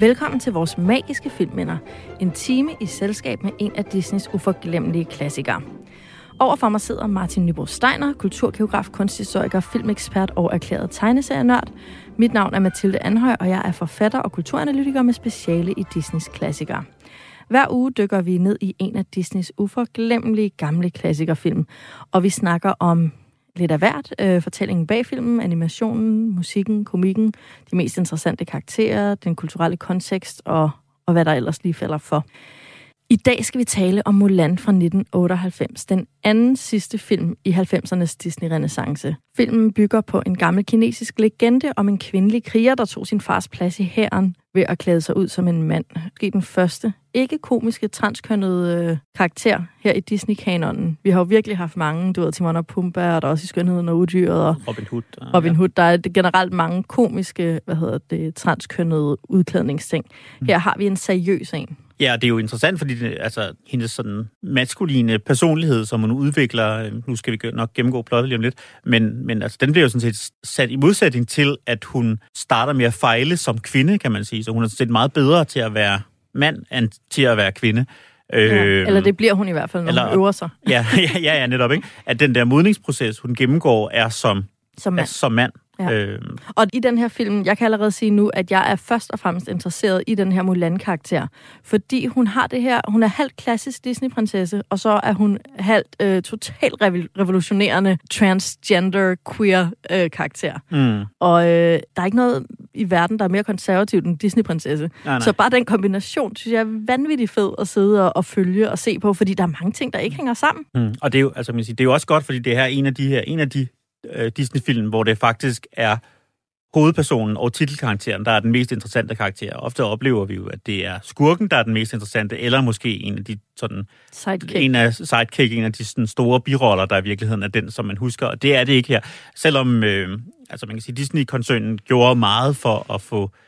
Velkommen til vores magiske filmminder. En time i selskab med en af Disneys uforglemmelige klassikere. Overfor mig sidder Martin Nybo Steiner, kulturgeograf, kunsthistoriker, filmekspert og erklæret tegneserienørd. Mit navn er Mathilde Anhøj, og jeg er forfatter og kulturanalytiker med speciale i Disneys klassikere. Hver uge dykker vi ned i en af Disneys uforglemmelige gamle klassikerfilm, og vi snakker om lidt af hvert. Øh, fortællingen bag filmen, animationen, musikken, komikken, de mest interessante karakterer, den kulturelle kontekst og, og hvad der ellers lige falder for. I dag skal vi tale om Mulan fra 1998, den anden sidste film i 90'ernes Disney-renaissance. Filmen bygger på en gammel kinesisk legende om en kvindelig kriger, der tog sin fars plads i hæren ved at klæde sig ud som en mand. Måske den første ikke-komiske, transkønnede øh, karakter her i Disney-kanonen. Vi har jo virkelig haft mange, du ved, Timon og Pumba, og der er også i Skønheden og Udyret, og Robin Hood. Og, Robin Hood. Der er generelt mange komiske, hvad hedder det, transkønnede udklædningsting. Mm. Her har vi en seriøs en. Ja, det er jo interessant, fordi det, altså, hendes sådan maskuline personlighed, som hun udvikler, øh, nu skal vi nok gennemgå plottet lige om lidt, men, men altså, den bliver jo sådan set sat i modsætning til, at hun starter med at fejle som kvinde, kan man sige. Så hun er sådan set meget bedre til at være mand, end til at være kvinde. Ja, øh, eller det bliver hun i hvert fald, når eller, hun øver sig. Ja, ja, ja, ja, netop. Ikke? At den der modningsproces, hun gennemgår, er som, som mand. Er som mand. Ja. Øh. Og i den her film, jeg kan allerede sige nu, at jeg er først og fremmest interesseret i den her Mulan-karakter, fordi hun har det her, hun er halvt klassisk Disney-prinsesse, og så er hun halvt øh, totalt revolutionerende transgender queer øh, karakter. Mm. Og øh, der er ikke noget i verden, der er mere konservativt end Disney-prinsesse. Nej, nej. Så bare den kombination, synes jeg er vanvittigt fed at sidde og, og følge og se på, fordi der er mange ting, der ikke hænger sammen. Mm. Og det er, jo, altså, man siger, det er jo også godt, fordi det her er en af de her, en af de øh, Disney-film, hvor det faktisk er hovedpersonen og titelkarakteren, der er den mest interessante karakter. Ofte oplever vi jo, at det er skurken, der er den mest interessante, eller måske en af de sådan... Sidekick. En af sidekick, en af de sådan, store biroller, der i virkeligheden er den, som man husker. Og det er det ikke her. Selvom, øh, altså man kan sige, Disney-koncernen gjorde meget for at få øh,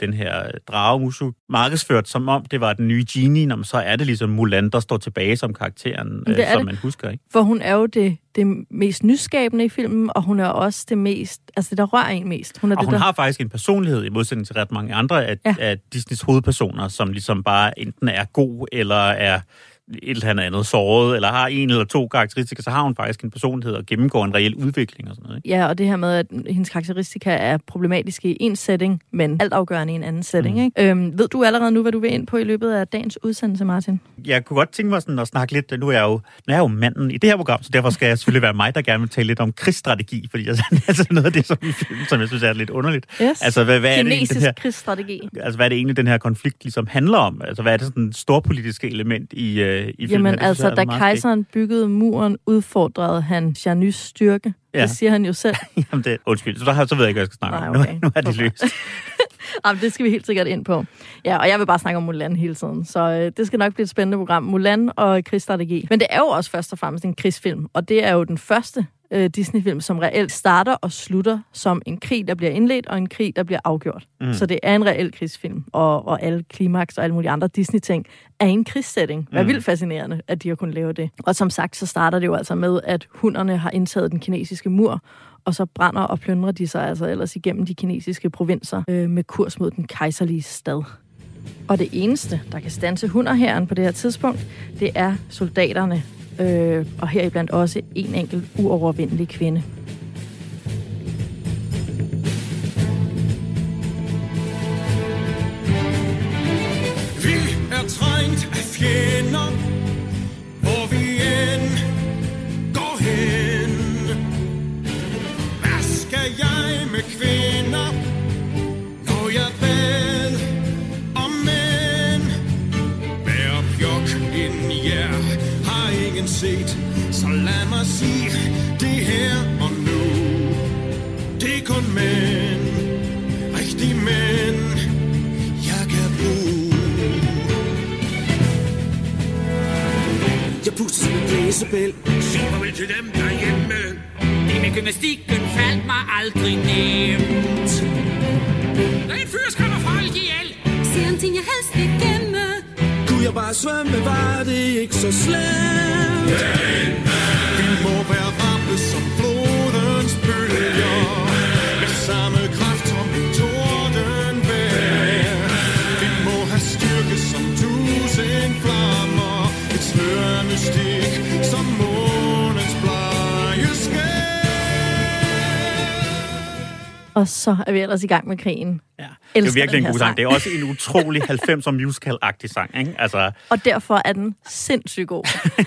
den her dragemusu markedsført, som om det var den nye genie, når man så er det ligesom Mulan, der står tilbage som karakteren, øh, som det. man husker. Ikke? For hun er jo det, det mest nyskabende i filmen, og hun er også det mest, altså det, der rører en mest. Hun er og det, hun der... har faktisk en personlighed, i modsætning til ret mange andre af, ja. af Disneys hovedpersoner, som ligesom bare enten er god, eller er et eller andet såret, eller har en eller to karakteristika, så har hun faktisk en personlighed og gennemgår en reel udvikling og sådan noget. Ikke? Ja, og det her med, at hendes karakteristika er problematiske i en setting, men altafgørende i en anden setting. Mm. Ikke? Øhm, ved du allerede nu, hvad du vil ind på i løbet af dagens udsendelse, Martin? Jeg kunne godt tænke mig sådan at snakke lidt, nu er jeg jo, nu er jeg jo manden i det her program, så derfor skal jeg selvfølgelig være mig, der gerne vil tale lidt om krigsstrategi, fordi altså, altså noget af det, som, som jeg synes er lidt underligt. Yes. Altså, hvad, hvad Kinesisk er det, den her, krigsstrategi. Altså, hvad er det egentlig, den her konflikt ligesom handler om? Altså, hvad er det sådan storpolitiske element i, øh, i filmen? Jamen, altså, da kejseren byggede muren, udfordrede han Janus styrke. Ja. Det siger han jo selv. Jamen, det, undskyld, så, der, så ved jeg ikke, hvad jeg skal snakke Nej, om. okay. Nu, nu er det okay. løst. Jamen, det skal vi helt sikkert ind på. Ja, og jeg vil bare snakke om Mulan hele tiden, så øh, det skal nok blive et spændende program. Mulan og krigsstrategi. Men det er jo også først og fremmest en krigsfilm, og det er jo den første øh, Disney-film, som reelt starter og slutter som en krig, der bliver indledt, og en krig, der bliver afgjort. Mm. Så det er en reel krigsfilm, og, og alle klimaks og alle mulige andre Disney-ting er en krigssetting. Det er mm. vildt fascinerende, at de har kunnet lave det. Og som sagt, så starter det jo altså med, at hunderne har indtaget den kinesiske mur, og så brænder og plyndrer de sig altså ellers igennem de kinesiske provinser øh, med kurs mod den kejserlige stad. Og det eneste, der kan stanse hunderherren på det her tidspunkt, det er soldaterne, øh, og heriblandt også en enkelt uovervindelig kvinde. Ingen set, så lad mig sige det her og nu. Det er kun mænd, rigtige mænd, jeg kan bruge. Jeg puster som en blæsebæl Sig farvel til dem derhjemme. Det med gymnastikken faldt mig aldrig nemt. Der er en fyr, skal folk ihjel. Siger en ting, jeg helst vil gemme. Kunne jeg bare svømme, var det ikke så slemt. Vi må være rappe som flodens bølger. Med samme kraft Og så er vi ellers i gang med krigen. Ja. Det er virkelig en god sang. sang. Det er også en utrolig 90'er musical-agtig sang, ikke? Altså, Og derfor er den sindssygt god.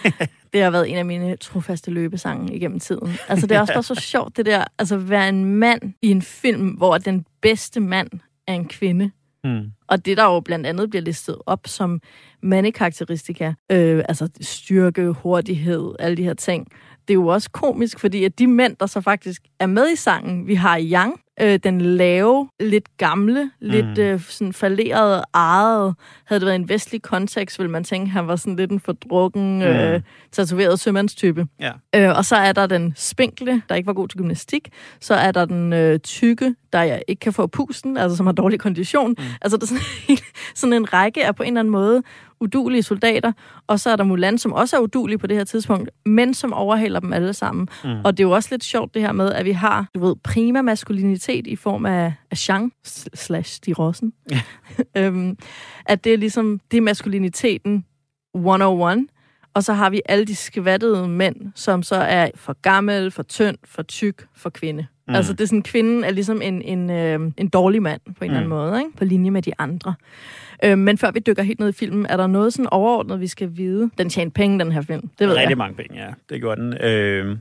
det har været en af mine trofaste løbesange igennem tiden. Altså, det er også bare så sjovt, det der, altså, at være en mand i en film, hvor den bedste mand er en kvinde. hmm. Og det, der jo blandt andet bliver listet op som mandekarakteristika, øh, altså styrke, hurtighed, alle de her ting, det er jo også komisk, fordi at de mænd, der så faktisk er med i sangen, vi har Yang, øh, den lave, lidt gamle, lidt øh, sådan falderede, ejet. Havde det været en vestlig kontekst, ville man tænke, han var sådan lidt en fordrukken, øh, tatoveret sømandstype. ja. Øh, og så er der den spinkle, der ikke var god til gymnastik. Så er der den øh, tykke, der jeg ikke kan få pusten, altså som har dårlig kondition. Mm. Altså der er sådan, sådan en række af på en eller anden måde udulige soldater. Og så er der Mulan, som også er udulig på det her tidspunkt, men som overhaler dem alle sammen. Mm. Og det er jo også lidt sjovt det her med, at vi har, du ved, prima maskulinitet i form af, af Shang slash de Rossen. Ja. øhm, at det er ligesom, det er maskuliniteten 101. Og så har vi alle de skvattede mænd, som så er for gammel, for tynd, for tyk, for kvinde. Mm. Altså det er sådan, kvinden er ligesom en, en, øh, en dårlig mand på en mm. eller anden måde, ikke? på linje med de andre. Øh, men før vi dykker helt ned i filmen, er der noget sådan overordnet, vi skal vide? Den tjente penge, den her film. Det ved Rigtig jeg. mange penge, ja. Det gjorde den. Øh,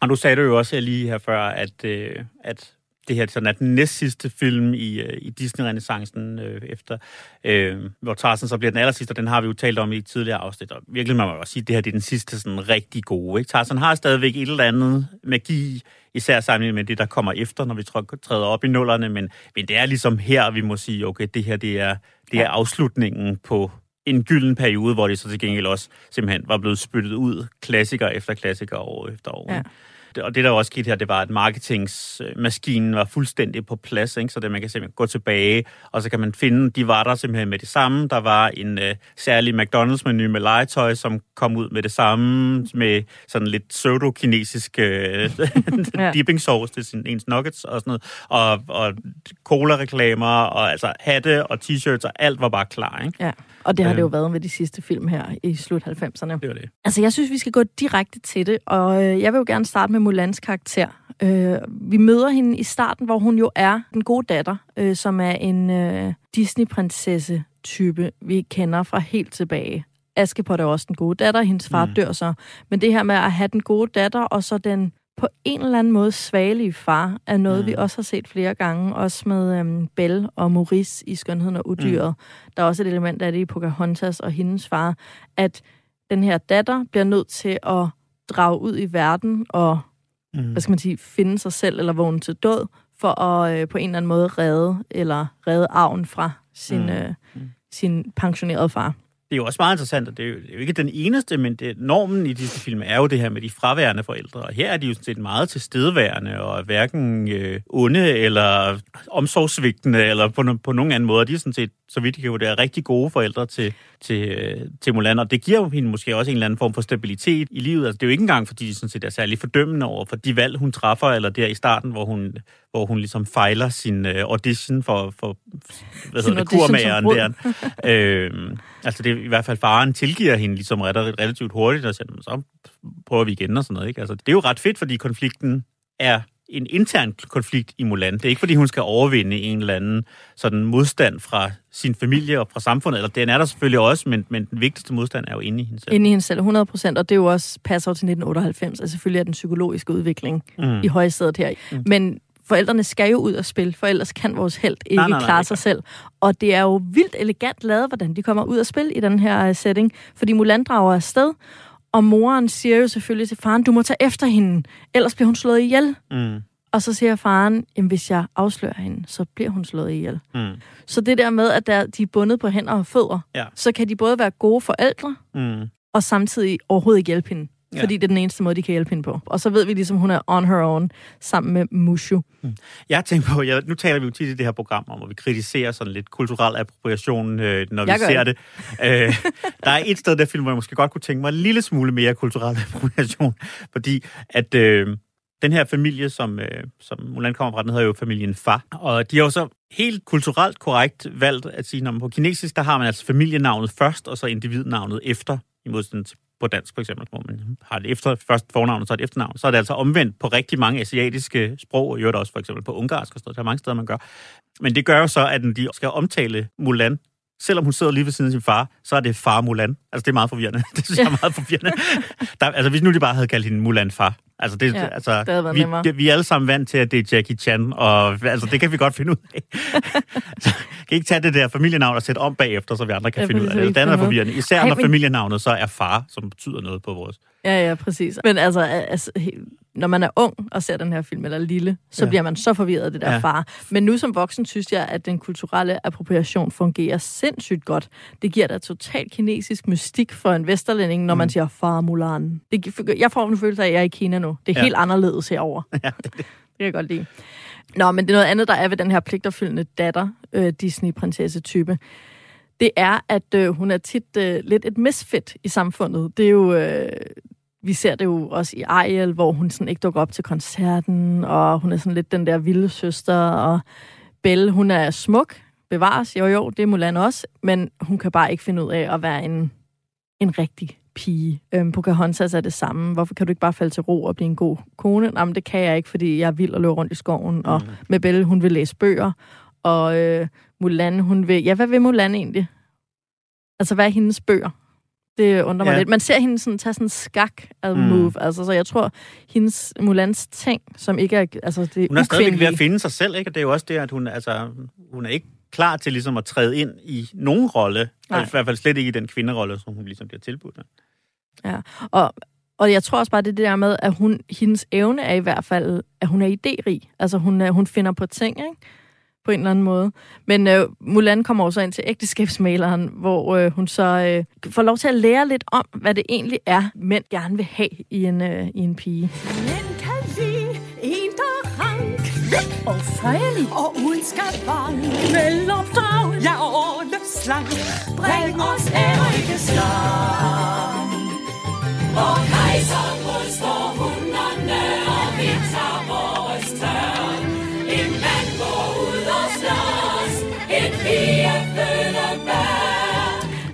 og nu sagde du jo også lige her før, at, øh, at det her sådan er den næst sidste film i, øh, i Disney-renaissancen øh, efter, øh, hvor Tarzan så bliver den aller sidste, og den har vi jo talt om i et tidligere afsnit, og virkelig man må også sige, at det her det er den sidste sådan rigtig gode. Ikke? Tarzan har stadigvæk et eller andet magi, især sammenlignet med det, der kommer efter, når vi træ- træder op i nullerne, men, men det er ligesom her, vi må sige, okay, det her det er, det er afslutningen på en gylden periode, hvor det så til gengæld også simpelthen var blevet spyttet ud klassiker efter klassiker år efter år. Ja. Ja. Og det, der også skete her, det var, at marketingsmaskinen var fuldstændig på plads, ikke? så det, man kan simpelthen gå tilbage, og så kan man finde, de var der simpelthen med det samme. Der var en øh, særlig McDonald's-menu med legetøj, som kom ud med det samme, med sådan lidt pseudo-kinesisk øh, Ja. dipping sauce til sin, ens nuggets og sådan noget, og, og cola-reklamer, og altså hatte og t-shirts, og alt var bare klar, ikke? Ja. Og det har det jo Øh. været med de sidste film her i slut 90'erne. Det var det. Altså, jeg synes, vi skal gå direkte til det, og øh, jeg vil jo gerne starte med Mulans karakter. Øh, vi møder hende i starten, hvor hun jo er den gode datter, øh, som er en øh, Disney-prinsesse-type, vi kender fra helt tilbage. Askepot er også den gode datter, hendes far. Mm. dør så. Men det her med at have den gode datter, og så den på en eller anden måde svagelige far, er noget, mm. vi også har set flere gange, også med øhm, Belle og Maurice i Skønheden og Udyret. Mm. Der er også et element af det i Pocahontas og hendes far, at den her datter bliver nødt til at drage ud i verden og, Mm. hvad skal man sige, finde sig selv eller vågne til død, for at øh, på en eller anden måde redde, eller redde arven fra sin, Mm. øh, sin pensionerede far. Det er jo også meget interessant, og det er jo, det er jo ikke den eneste, men det, normen i disse film er jo det her med de fraværende forældre. Og her er de jo sådan set meget tilstedeværende, og hverken øh, onde eller omsorgsvigtende, eller på, no, på nogen anden måde. De er sådan set, så vidt jeg kan vurdere, rigtig gode forældre til, til, øh, til Mulan, og det giver jo hende måske også en eller anden form for stabilitet i livet. Altså, det er jo ikke engang, fordi de sådan set er særlig fordømmende over for de valg, hun træffer, eller der i starten, hvor hun, hvor hun ligesom fejler sin øh, audition for, for hvad hedder det, kurmageren der. øhm, altså det er i hvert fald faren tilgiver hende ligesom relativt hurtigt, og siger, "Men så prøver vi igen og sådan noget. Ikke? Altså, det er jo ret fedt, fordi konflikten er en intern konflikt i Mulan. Det er ikke, fordi hun skal overvinde en eller anden sådan modstand fra sin familie og fra samfundet, eller den er der selvfølgelig også, men, men den vigtigste modstand er jo inde i hende selv. Inde i hende selv, 100 procent, og det er jo også passer jo til 1998, altså selvfølgelig er den psykologiske udvikling Mm. i højstedet her. Mm. Men forældrene skal jo ud og spille, for ellers kan vores held ikke Nej, nej, nej, klare det sig selv. Og det er jo vildt elegant lavet, hvordan de kommer ud og spille i den her uh, setting, fordi Mulan drager afsted, og moren siger jo selvfølgelig til faren, du må tage efter hende, ellers bliver hun slået ihjel. Mm. Og så siger faren, jamen hvis jeg afslører hende, så bliver hun slået ihjel. Mm. Så det der med, at der, de er bundet på hænder og fødder, Ja. så kan de både være gode forældre, Mm. og samtidig overhovedet ikke hjælpe hende. Ja. Fordi det er den eneste måde, de kan hjælpe hende på. Og så ved vi ligesom, hun er on her own sammen med Mushu. Jeg har tænkt på, jeg, nu taler vi jo tit i det her program om, at vi kritiserer sådan lidt kulturel appropriation, øh, når Jeg vi ser det. det. Øh, der er et sted, der film, hvor jeg måske godt kunne tænke mig en lille smule mere kulturel appropriation, fordi at øh, den her familie, som, øh, som Mulan kommer fra, den hedder jo familien Fa, og de har jo så helt kulturelt korrekt valgt at sige, når man på kinesisk, der har man altså familienavnet først, og så individnavnet efter, i modsætning til på dansk for eksempel, hvor man har det efter, først fornavn og så et efternavn, så er det altså omvendt på rigtig mange asiatiske sprog, og i øvrigt også for eksempel på ungarsk og sådan noget, der er mange steder, man gør. Men det gør jo så, at når de skal omtale Mulan, selvom hun sidder lige ved siden af sin far, så er det far Mulan. Altså, det er meget forvirrende. Det synes jeg er meget forvirrende. Der, altså, hvis nu de bare havde kaldt hende Mulan far. Altså, det, Ja, altså, det havde været vi, nemmere. det, vi er alle sammen vant til, at det er Jackie Chan, og altså, det kan vi godt finde ud af. så, kan ikke tage det der familienavn og sætte om bagefter, så vi andre kan Ja, finde ud af det. Det andet er forvirrende. Især Ej, når men- familienavnet så er far, som betyder noget på vores... Ja, ja, præcis. Men altså, altså, når man er ung og ser den her film, eller lille, så Ja. bliver man så forvirret af det der Ja. far. Men nu som voksen synes jeg, at den kulturelle appropriation fungerer sindssygt godt. Det giver da total kinesisk mystik for en vesterlænding, når mm. man siger far Mulan. Det, jeg får en følelse af, at jeg er i Kina nu. Det er Ja. helt anderledes herover. Ja, det kan jeg godt lide. Nå, men det er noget andet, der er ved den her pligtopfyldende datter, øh, Disney-prinsesse-type. Det er, at øh, hun er tit øh, lidt et misfit i samfundet. Det er jo... Øh, vi ser det jo også i Ariel, hvor hun sådan ikke dukker op til koncerten, og hun er sådan lidt den der vilde søster, og Belle, hun er smuk, bevares, jo jo, det er Mulan også, men hun kan bare ikke finde ud af at være en, en rigtig pige. Øhm, Pocahontas er det samme. Hvorfor kan du ikke bare falde til ro og blive en god kone? Jamen, det kan jeg ikke, fordi jeg er vild og løber rundt i skoven, og med Belle, hun vil læse bøger, og øh, Mulan, hun vil... Ja, hvad vil Mulan egentlig? Altså, hvad er hendes bøger? Det undrer mig Ja. lidt. Man ser hende sådan, tage sådan en skak Mm. move. Altså, så jeg tror, hendes Mulans ting, som ikke er... Altså, det er Hun er stadigvæk ved at finde sig selv, ikke? Og det er jo også det, at hun, altså, hun er ikke klar til ligesom at træde ind i nogen rolle. Og I hvert fald slet ikke i den kvinderolle, som hun ligesom bliver tilbudt. Ja. Og, og jeg tror også bare, det er det der med, at hun, hendes evne er i hvert fald, at hun er idérig. Altså, hun, er- hun finder på ting, ikke? På en eller anden måde. Men øh, Mulan kommer også ind til ægteskabsmaleren, hvor øh, hun så øh, får lov til at lære lidt om, hvad det egentlig er, mænd gerne vil have i en, øh, i en pige. Men kan lide en, der rank og fejlig og uden skavank. Velopdraget, ja og ordnet slank. Bring os ære ikke skam. Og kejser modstår hunderne,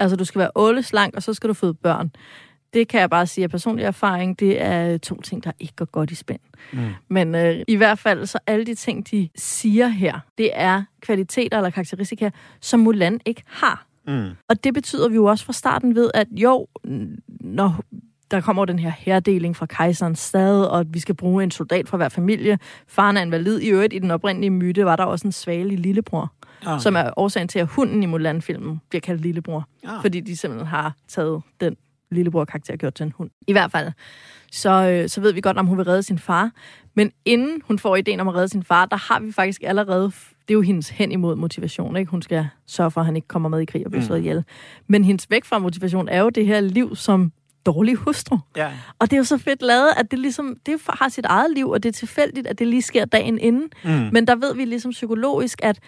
Altså, du skal være åleslank, og så skal du føde børn. Det kan jeg bare sige af personlig erfaring, det er to ting, der ikke går godt i spænd. Mm. Men øh, i hvert fald, så alle de ting, de siger her, det er kvaliteter eller karakteristika, som Mulan ikke har. Mm. Og det betyder vi jo også fra starten ved, at jo, når der kommer den her herdeling fra kejserens stad, og at vi skal bruge en soldat fra hver familie. Faren er invalid. I øvrigt, i den oprindelige myte, var der også en svagelig lillebror, Ah. som er årsagen til, at hunden i Mulan-filmen bliver kaldt lillebror. Ah. Fordi de simpelthen har taget den lillebror-karakter gjort til en hund. I hvert fald, så, øh, så ved vi godt, om hun vil redde sin far. Men inden hun får ideen om at redde sin far, der har vi faktisk allerede... Det er jo hendes hen imod motivation, ikke? Hun skal sørge for, at han ikke kommer med i krig og bliver slået ihjel. Men hendes væk fra motivation er jo det her liv som dårlig hustru. Ja. Og det er jo så fedt lavet, at det ligesom det har sit eget liv, og det er tilfældigt, at det lige sker dagen inden. Mm. Men der ved vi ligesom psykologisk, at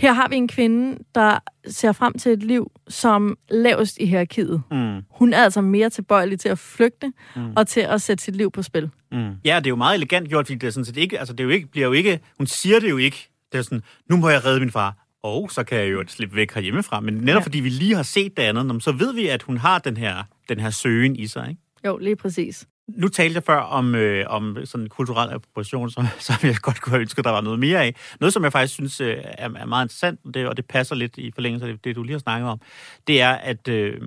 her har vi en kvinde, der ser frem til et liv som lavest i hierarkiet. Mm. Hun er altså mere tilbøjelig til at flygte mm. og til at sætte sit liv på spil. Mm. Ja, det er jo meget elegant gjort, fordi det er sådan set ikke, altså det er jo ikke, bliver jo ikke, hun siger det jo ikke, det er sådan, nu må jeg redde min far, og så kan jeg jo slippe væk herhjemmefra, men netop Ja. fordi vi lige har set det andet, så ved vi, at hun har den her, den her søgen i sig, ikke? Jo, lige præcis. Nu talte jeg før om, øh, om sådan kulturel appropriation, som, som jeg godt kunne have ønsket, der var noget mere af. Noget, som jeg faktisk synes øh, er, er meget interessant, det, og det passer lidt i forlængelse af det, det, du lige har snakket om, det er, at, øh,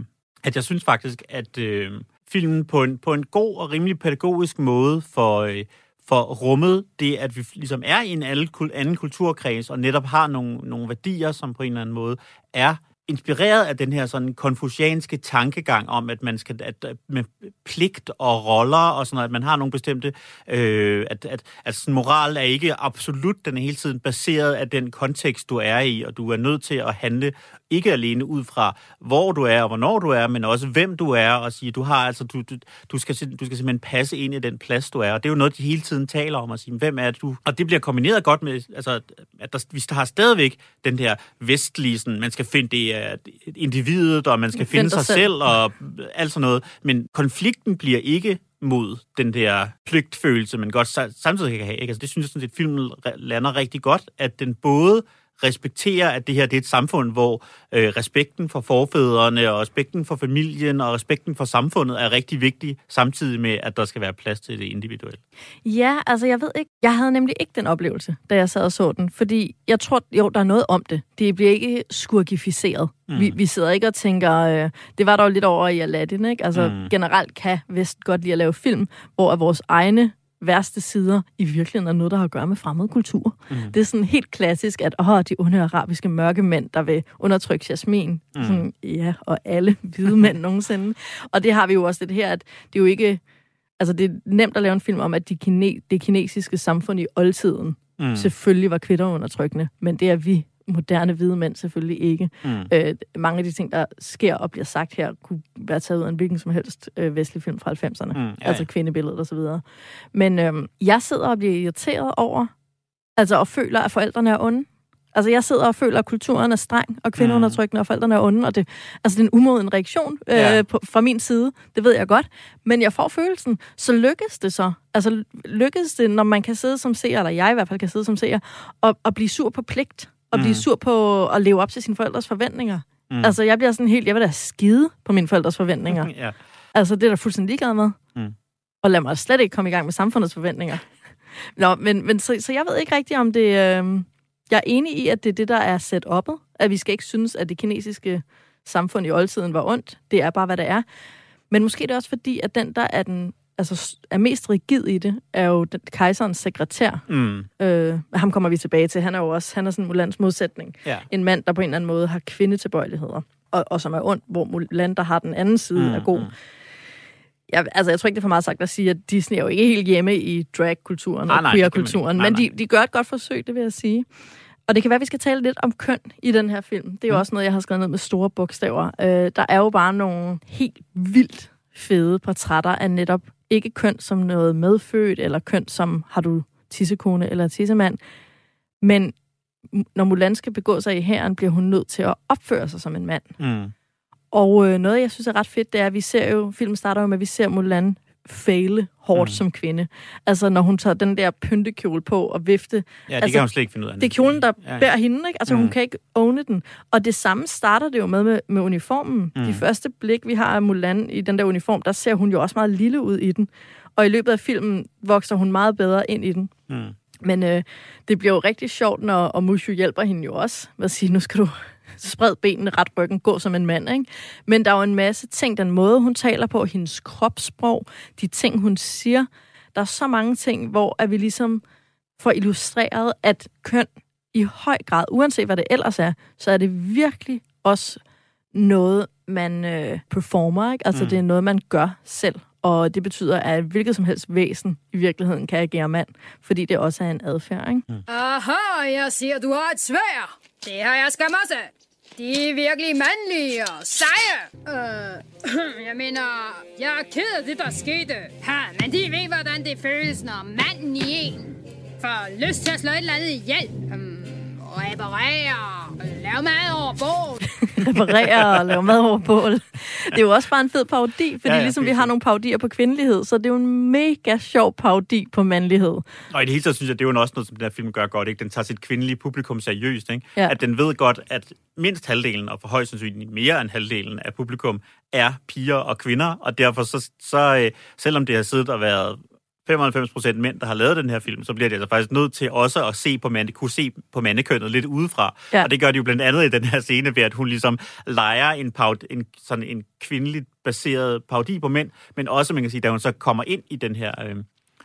at jeg synes faktisk, at øh, filmen på en, på en god og rimelig pædagogisk måde for, øh, for rummet det, at vi ligesom er i en alle, kul- anden kulturkreds, og netop har nogle, nogle værdier, som på en eller anden måde er inspireret af den her sådan konfucianske tankegang om, at man skal at, med pligt og roller og sådan noget, at man har nogle bestemte, øh, at, at, at sådan moral er ikke absolut, den er hele tiden baseret af den kontekst, du er i, og du er nødt til at handle ikke alene ud fra, hvor du er og hvornår du er, men også hvem du er, og sige, du har altså, du, du, du, skal, du skal simpelthen passe ind i den plads, du er, og det er jo noget, de hele tiden taler om, at sige, hvem er du? Og det bliver kombineret godt med, altså, at der, vi har stadigvæk den der vestlige, sådan, man skal finde det er individet, og man skal Find finde sig selv. selv, og alt sådan noget, men konflikten bliver ikke mod den der pligtfølelse, man godt sa- samtidig kan have. Ikke? Altså, det synes jeg sådan set, filmen lander rigtig godt, at den både respekterer, at det her det er et samfund, hvor øh, respekten for forfædrene og respekten for familien og respekten for samfundet er rigtig vigtig, samtidig med, at der skal være plads til det individuelle. Ja, altså jeg ved ikke. Jeg havde nemlig ikke den oplevelse, da jeg sad og så den. Fordi jeg tror, jo, der er noget om det. Det bliver ikke skurkificeret. Mm. Vi, vi sidder ikke og tænker, øh, det var der jo lidt over i Aladdin, ikke? Altså mm. generelt kan Vest godt lide at lave film, hvor vores egne værste sider i virkeligheden er noget, der har at gøre med fremmed kultur. Mm. Det er sådan helt klassisk, at åh, de onde arabiske mørke mænd, der vil undertrykke Jasmin. Mm. Sådan, ja, og alle hvide mænd nogensinde. Og det har vi jo også det her, at det er jo ikke... Altså, det er nemt at lave en film om, at de kine, det kinesiske samfund i oldtiden mm. selvfølgelig var kvinderundertrykkende, men det er vi moderne hvide mænd selvfølgelig ikke. Mm. Øh, mange af de ting, der sker og bliver sagt her, kunne være taget ud af en hvilken som helst øh, vestlig film fra 90'erne. Mm, ja, altså kvindebilledet og så videre. Men øh, jeg sidder og bliver irriteret over, altså og føler, at forældrene er onde. Altså, jeg sidder og føler, at kulturen er streng, og kvindeundertrykkende, og forældrene er onde, og det, altså, det er en umoden reaktion øh, ja. på, fra min side, det ved jeg godt, men jeg får følelsen, så lykkes det så. Altså, lykkes det, når man kan sidde som seer, eller jeg i hvert fald kan sidde som seer, og, og blive sur på pligt, og blive mm. sur på at leve op til sine forældres forventninger. Mm. Altså, jeg bliver sådan helt, jeg vil da skide på mine forældres forventninger. ja. Altså, det er der fuldstændig ligeglad med. Mm. Og lad mig slet ikke komme i gang med samfundets forventninger. Nå, men, men så, så jeg ved ikke rigtigt, om det... Øh, jeg er enig i, at det er det, der er sat op, at vi skal ikke synes, at det kinesiske samfund i oldtiden var ondt. Det er bare, hvad det er. Men måske er det også fordi, at den, der er, den, altså, er mest rigid i det, er jo den, kejserens sekretær. Mm. Øh, ham kommer vi tilbage til. Han er jo også han er sådan Mulans modsætning. Ja. En mand, der på en eller anden måde har kvindetilbøjeligheder, og, og som er ond, hvor Mulan, der har den anden side, Mm, er god. mm. Jeg, altså, jeg tror ikke, det er for meget sagt at sige, at Disney er jo ikke helt hjemme i drag-kulturen og queer-kulturen, men de, de gør et godt forsøg, det vil jeg sige. Og det kan være, at vi skal tale lidt om køn i den her film. Det er jo Mm. også noget, jeg har skrevet ned med store bogstaver. Øh, der er jo bare nogle helt vildt fede portrætter af netop ikke køn som noget medfødt, eller køn som har du tissekone eller tissemand. Men når Mulan skal begå sig i hæren, bliver hun nødt til at opføre sig som en mand. Mm. Og øh, noget, jeg synes er ret fedt, det er, at vi ser jo, filmen starter jo med, at vi ser Mulan faile hårdt Mm. som kvinde. Altså, når hun tager den der pyntekjole på og vifte. Ja, det Altså, kan hun slet ikke finde ud af. Det er kjolen, der Ja, bærer hende, ikke? Altså, mm. Hun kan ikke owne den. Og det samme starter det jo med med, med uniformen. Mm. De første blik, vi har af Mulan i den der uniform, der ser hun jo også meget lille ud i den. Og i løbet af filmen vokser hun meget bedre ind i den. Mm. Men øh, det bliver jo rigtig sjovt, når og Mushu hjælper hende jo også med at sige, nu skal du spred benene, ret ryggen, gå som en mand. Ikke? Men der er jo en masse ting, den måde, hun taler på, hendes kropssprog, de ting, hun siger. Der er så mange ting, hvor at vi ligesom får illustreret, at køn i høj grad, uanset hvad det ellers er, så er det virkelig også noget, man øh, performer. Ikke? Altså, Mm. det er noget, man gør selv. Og det betyder, at hvilket som helst væsen i virkeligheden kan agere mand, fordi det også er en adfærd. Ikke? Mm. Aha, jeg ser, du har et svær. Det har jeg skam også. De er virkelig mandlige og seje. Øh, jeg mener, jeg er ked af det, der skete. Ha, men de ved, hvordan det føles, når manden i en får lyst til at slå et eller andet ihjel. Mm, um, reparere, lave mad over bord. reparere og lave mad over bål. Det er jo også bare en fed parodi, fordi Ja, ja, ligesom vi har nogle parodier på kvindelighed, så det er jo en mega sjov parodi på mandlighed. Og i det hele taget synes jeg, det er jo også noget, som den her film gør godt. Ikke? Den tager sit kvindelige publikum seriøst. Ikke? Ja. At den ved godt, at mindst halvdelen, og for højst sandsynligt mere end halvdelen af publikum, er piger og kvinder. Og derfor, så, så øh, selvom det har siddet og været 95 procent mænd, der har lavet den her film, så bliver det altså faktisk nødt til også at se på mande, kunne se på mandekønnet lidt udefra. Ja. Og det gør de jo blandt andet i den her scene, ved at hun ligesom leger en, paud, en, sådan en kvindeligt baseret parodi på mænd, men også, man kan sige, da hun så kommer ind i den her øh,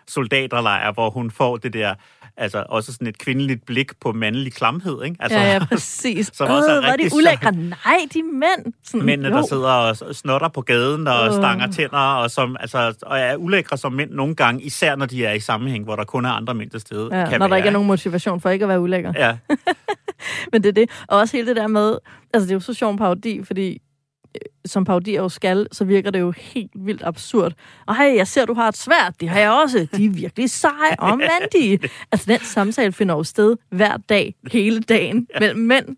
soldaterlejr, hvor hun får det der, altså også sådan et kvindeligt blik på mandlig klamhed, ikke? Altså, Ja, ja, præcis. Som også er Øh, hvor er de ulækre. Nej, de mænd. Sådan, mændene, jo. der sidder og snotter på gaden og Åh. stanger tænder, og, som, altså, og er ulækre som mænd nogle gange, især når de er i sammenhæng, hvor der kun er andre mænd til stede. Ja, kan når der være, ikke er nogen motivation for ikke at være ulækker. Ja, Men det er det. Og også hele det der med, altså det er jo så sjov en parodi, fordi øh, som parodier jo skal, så virker det jo helt vildt absurd. Og hey, jeg ser, du har et svært. Det har jeg også. De er virkelig seje og mandige. Altså, den samtale finder jo sted hver dag, hele dagen, mellem mænd.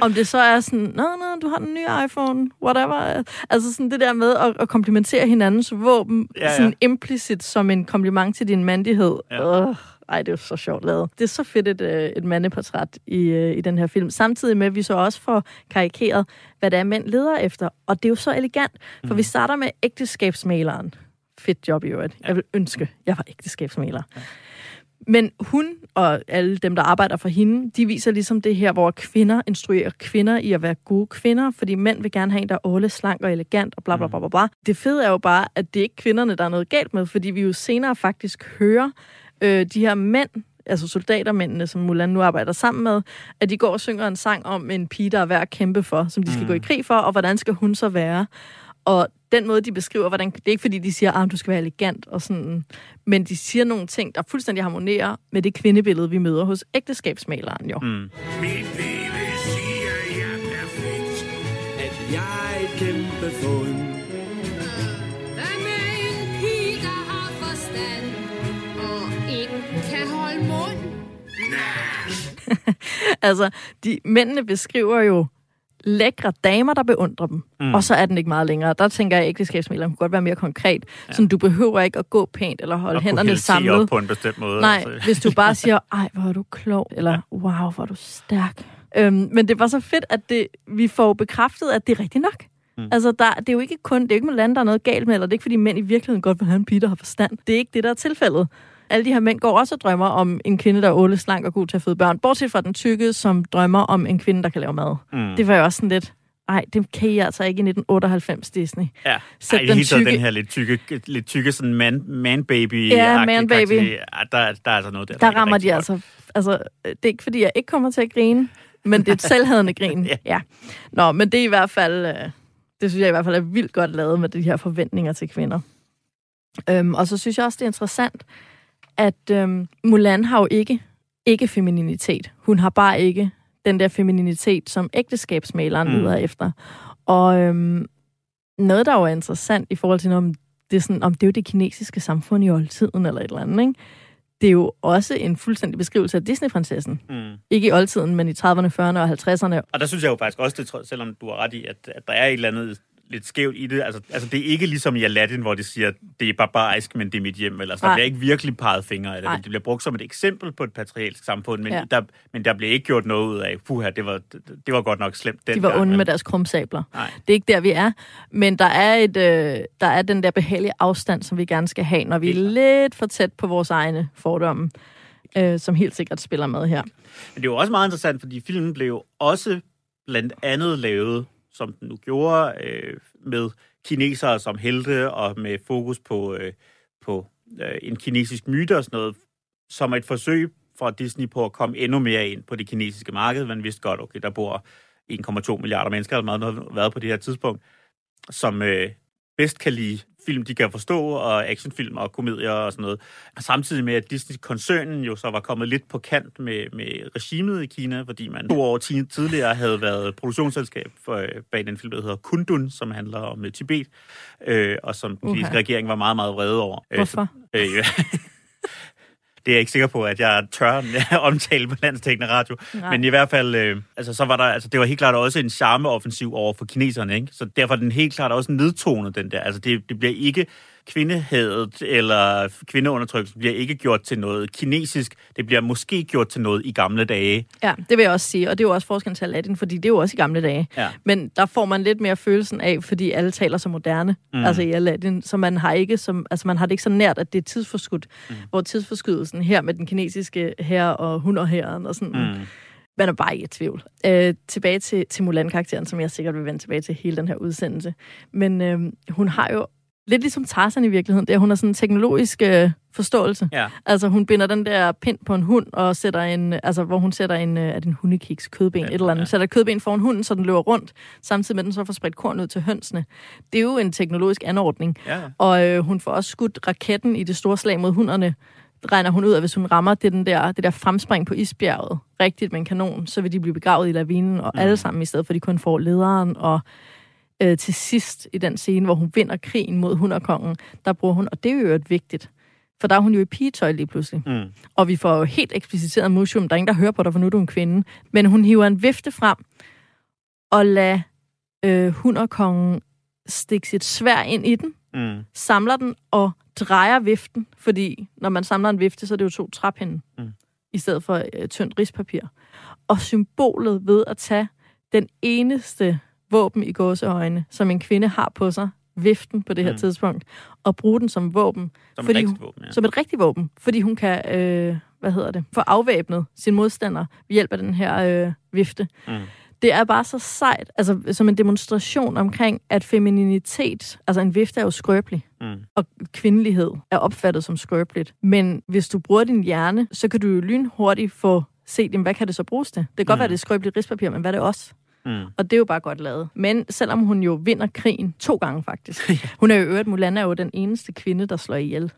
Om det så er sådan, nå, nå, du har den nye iPhone, whatever. Altså sådan det der med at, at komplimentere hinandens våben, Ja, ja. sådan implicit som en kompliment til din mandighed. Ja. Øh, Ej, det er jo så sjovt lavet. Det er så fedt et, øh, et mandeportræt i, øh, i den her film. Samtidig med, at vi så også får karikeret, hvad det er, mænd leder efter. Og det er jo så elegant, for mm. vi starter med ægteskabsmaleren. Fedt job i øvrigt. Jeg vil ønske, jeg var ægteskabsmaler. Ja. Men hun og alle dem, der arbejder for hende, de viser ligesom det her, hvor kvinder instruerer kvinder i at være gode kvinder, fordi mænd vil gerne have en, der er åle, slank og elegant og bla bla bla bla bla. Det fede er jo bare, at det er ikke kvinderne, der er noget galt med, fordi vi jo senere faktisk hører øh, de her mænd, altså soldatermændene, som Mulan nu arbejder sammen med, at de går og synger en sang om en pige, der er værd at kæmpe for, som de skal mm. gå i krig for, og hvordan skal hun så være? Og den måde, de beskriver, hvordan, det er ikke fordi, de siger, at ah, du skal være elegant og sådan, men de siger nogle ting, der fuldstændig harmonerer med det kvindebillede, vi møder hos ægteskabsmaleren jo. Mm. Min baby siger, jeg er perfekt, at jeg er et kæmpe fund. altså, de, mændene beskriver jo lækre damer, der beundrer dem. Mm. Og så er den ikke meget længere. Der tænker jeg, at ægteskabsmægleren kunne godt være mere konkret. Ja. Så du behøver ikke at gå pænt eller holde og hænderne samlet. på en bestemt måde. Nej, altså. hvis du bare siger, ej, hvor er du klog, eller wow, hvor er du stærk. Øhm, men det var så fedt, at det, vi får bekræftet, at det er rigtigt nok. Mm. Altså, der, det er jo ikke kun, det er ikke med lande, der er noget galt med, eller det er ikke, fordi mænd i virkeligheden godt vil have en pige, der har forstand. Det er ikke det, der er tilfældet alle de her mænd går også og drømmer om en kvinde, der er åle, slank og god til at føde børn. Bortset fra den tykke, som drømmer om en kvinde, der kan lave mad. Mm. Det var jo også sådan lidt... Nej, det kan I altså ikke i 1998 Disney. Ja, Sæt Ej, den, tykke... den her lidt tykke, lidt tykke sådan man, man baby Ja, man baby. Ja, der, der er altså noget der. Der, der rammer de altså... Altså, det er ikke fordi, jeg ikke kommer til at grine, men det er et selvhedende grin. ja. ja. Nå, men det er i hvert fald... Øh, det synes jeg i hvert fald er vildt godt lavet med de her forventninger til kvinder. Øhm, og så synes jeg også, det er interessant, at øhm, Mulan har jo ikke ikke femininitet. Hun har bare ikke den der femininitet, som ægteskabsmaleren mm. leder efter. Og øhm, noget, der jo er interessant i forhold til, om det er, sådan, om det er jo det kinesiske samfund i oldtiden eller et eller andet, ikke? det er jo også en fuldstændig beskrivelse af Disney-prinsessen. Mm. Ikke i oldtiden, men i 30'erne, 40'erne og 50'erne. Og der synes jeg jo faktisk også, det, selvom du har ret i, at, at der er et eller andet lidt skævt i det. Altså, altså, det er ikke ligesom i Aladdin, hvor de siger, det er barbarisk, men det er mit hjem. Eller, så der bliver ikke virkelig peget fingre af det. Det bliver brugt som et eksempel på et patriarkalsk samfund, men, ja. der, men der bliver ikke gjort noget ud af, puha, det var, det var godt nok slemt den De var gang, onde men... med deres krumsabler. Nej. Det er ikke der, vi er. Men der er, et, øh, der er den der behagelige afstand, som vi gerne skal have, når vi er lidt for tæt på vores egne fordomme, øh, som helt sikkert spiller med her. Men det er jo også meget interessant, fordi filmen blev også blandt andet lavet som den nu gjorde, øh, med kinesere som helte og med fokus på, øh, på øh, en kinesisk myte og sådan noget, som et forsøg fra Disney på at komme endnu mere ind på det kinesiske marked. Man vidste godt, okay, der bor 1,2 milliarder mennesker, eller meget har været på det her tidspunkt, som øh, bedst kan lide film, de kan forstå, og actionfilm og komedier og sådan noget. Samtidig med, at Disney-koncernen jo så var kommet lidt på kant med, med regimet i Kina, fordi man to år tidligere havde været produktionsselskab for, øh, bag den film, der hedder Kundun, som handler om øh, Tibet, øh, og som den kinesiske regering var meget, meget vrede over. Hvorfor? Øh, så, øh, det er jeg ikke sikker på, at jeg tør omtale på landstækkende radio. Nej. Men i hvert fald, øh, altså, så var der, altså, det var helt klart også en charmeoffensiv over for kineserne, ikke? Så derfor er den helt klart også nedtonet, den der. Altså, det, det bliver ikke kvindehadet eller kvindeundertrykkelse bliver ikke gjort til noget kinesisk. Det bliver måske gjort til noget i gamle dage. Ja, det vil jeg også sige. Og det er jo også forskellen til Aladdin, fordi det er jo også i gamle dage. Ja. Men der får man lidt mere følelsen af, fordi alle taler så moderne. Mm. Altså i Aladdin. Så man har, ikke som, altså man har det ikke så nært, at det er tidsforskudt. Mm. Hvor tidsforskydelsen her med den kinesiske her og hun og herren og sådan... Mm. Man er bare ikke i tvivl. Øh, tilbage til, til Mulan-karakteren, som jeg sikkert vil vende tilbage til hele den her udsendelse. Men øh, hun har jo lidt ligesom Tarzan i virkeligheden, det er, hun har sådan en teknologisk øh, forståelse. Ja. Altså, hun binder den der pind på en hund, og sætter en, altså, hvor hun sætter en, øh, er det en hundekiks, kødben, ja, et eller andet, ja. sætter kødben foran hunden, så den løber rundt, samtidig med, den så får spredt korn ud til hønsene. Det er jo en teknologisk anordning. Ja. Og øh, hun får også skudt raketten i det store slag mod hunderne, regner hun ud, at hvis hun rammer det, den der, det der fremspring på isbjerget rigtigt med en kanon, så vil de blive begravet i lavinen, og mm. alle sammen, i stedet for at de kun får lederen og øh, til sidst i den scene, hvor hun vinder krigen mod hunderkongen, der bruger hun, og det er jo et vigtigt, for der er hun jo i pigetøj lige pludselig. Mm. Og vi får jo helt ekspliciteret Mushroom, der er ingen, der hører på dig, for nu er du en kvinde. Men hun hiver en vifte frem og lader øh, hunderkongen stikke sit svær ind i den, mm. samler den og drejer viften, fordi når man samler en vifte, så er det jo to træpinde, mm. i stedet for øh, tyndt rispapir. Og symbolet ved at tage den eneste våben i gåseøjne, som en kvinde har på sig, viften på det her mm. tidspunkt, og bruge den som våben. Som fordi et rigtigt våben, ja. Som et rigtigt våben, fordi hun kan, øh, hvad hedder det, få afvæbnet sin modstander ved hjælp af den her øh, vifte. Mm. Det er bare så sejt, altså som en demonstration omkring, at femininitet, altså en vifte er jo skrøbelig, Mm. og kvindelighed er opfattet som skrøbeligt. Men hvis du bruger din hjerne, så kan du jo lynhurtigt få set, jamen, hvad kan det så bruges til? Det kan godt Mm. være, det er skrøbeligt rispapir, men hvad er det også? Mm. Og det er jo bare godt lavet. Men selvom hun jo vinder krigen to gange faktisk. Hun er jo øvrigt, Mulan er jo den eneste kvinde, der slår ihjel.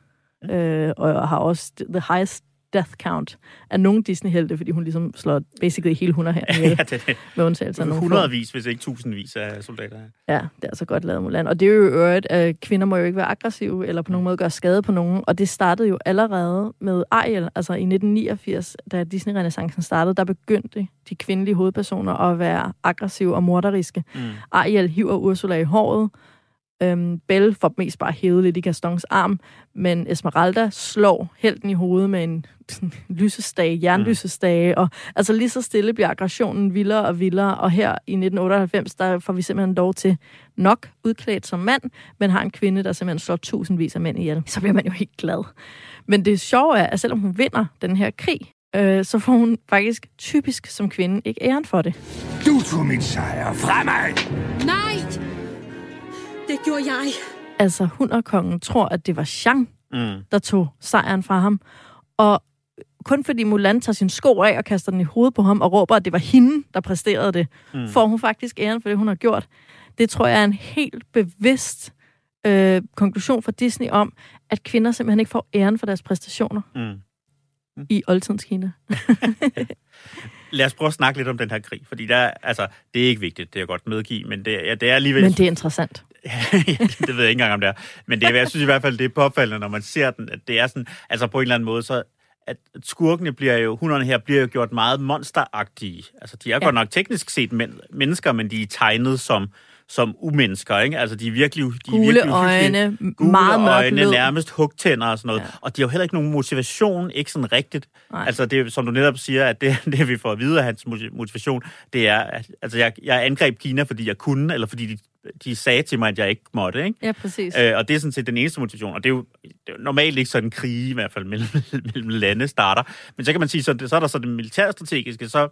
Øh, og har også the highest death count af nogle Disney-helte, fordi hun ligesom slår basically hele 100 her ihjel, ja, det med undtagelse af nogle hundredvis, hvis ikke tusindvis af soldater. Ja, det er altså godt lavet, Mulan. Og det er jo øvrigt, at kvinder må jo ikke være aggressive, eller på nogen måde gøre skade på nogen. Og det startede jo allerede med Ariel, altså i 1989, da Disney-renaissancen startede, der begyndte de kvindelige hovedpersoner at være aggressive og morderiske. Mm. Ariel hiver Ursula i håret. Øhm, Belle får mest bare hævet lidt i Gastons arm, men Esmeralda slår helten i hovedet med en sådan, lysestage, jernlysestage, og altså lige så stille bliver aggressionen vildere og vildere, og her i 1998, der får vi simpelthen lov til nok udklædt som mand, men har en kvinde, der simpelthen slår tusindvis af mænd ihjel. Så bliver man jo helt glad. Men det sjove er, at selvom hun vinder den her krig, øh, så får hun faktisk typisk som kvinde ikke æren for det. Du tog min sejr fra mig! Nej! Det gjorde jeg. Altså, hunderkongen tror, at det var Jean, Mm. der tog sejren fra ham. Og kun fordi Mulan tager sin sko af og kaster den i hovedet på ham og råber, at det var hende, der præsterede det, mm. får hun faktisk æren for det, hun har gjort. Det tror jeg er en helt bevidst øh, konklusion fra Disney om, at kvinder simpelthen ikke får æren for deres præstationer Mm. i oldtidens Kina. Lad os prøve at snakke lidt om den her krig, fordi der, er- altså, det er ikke vigtigt, det er jeg godt medgive, men det, ja, det er alligevel... Men det er interessant. Det ved jeg ikke engang, om det er. Men det, er- jeg synes i hvert fald, det er påfaldende, når man ser den, at det er sådan, altså på en eller anden måde, så at skurkene bliver jo, hunderne her bliver jo gjort meget monsteragtige. Altså, de er ja. godt nok teknisk set men, mennesker, men de er tegnet som, som umennesker, ikke? Altså, de er virkelig, de er Gule virkelig øjne. Gule meget øjne, lyd. nærmest hugtænder og sådan noget. Ja. Og de har jo heller ikke nogen motivation, ikke sådan rigtigt. Nej. Altså, det, som du netop siger, at det, det vi får at vide af hans motiv- motivation, det er, at altså, jeg, jeg angreb Kina, fordi jeg kunne, eller fordi de, de sagde til mig, at jeg ikke måtte, ikke? Ja, præcis. Øh, og det er sådan set den eneste motivation, og det er jo, det er jo normalt ikke sådan en krig, i hvert fald mellem, mellem lande starter. Men så kan man sige, så, så er der så det militærstrategiske, så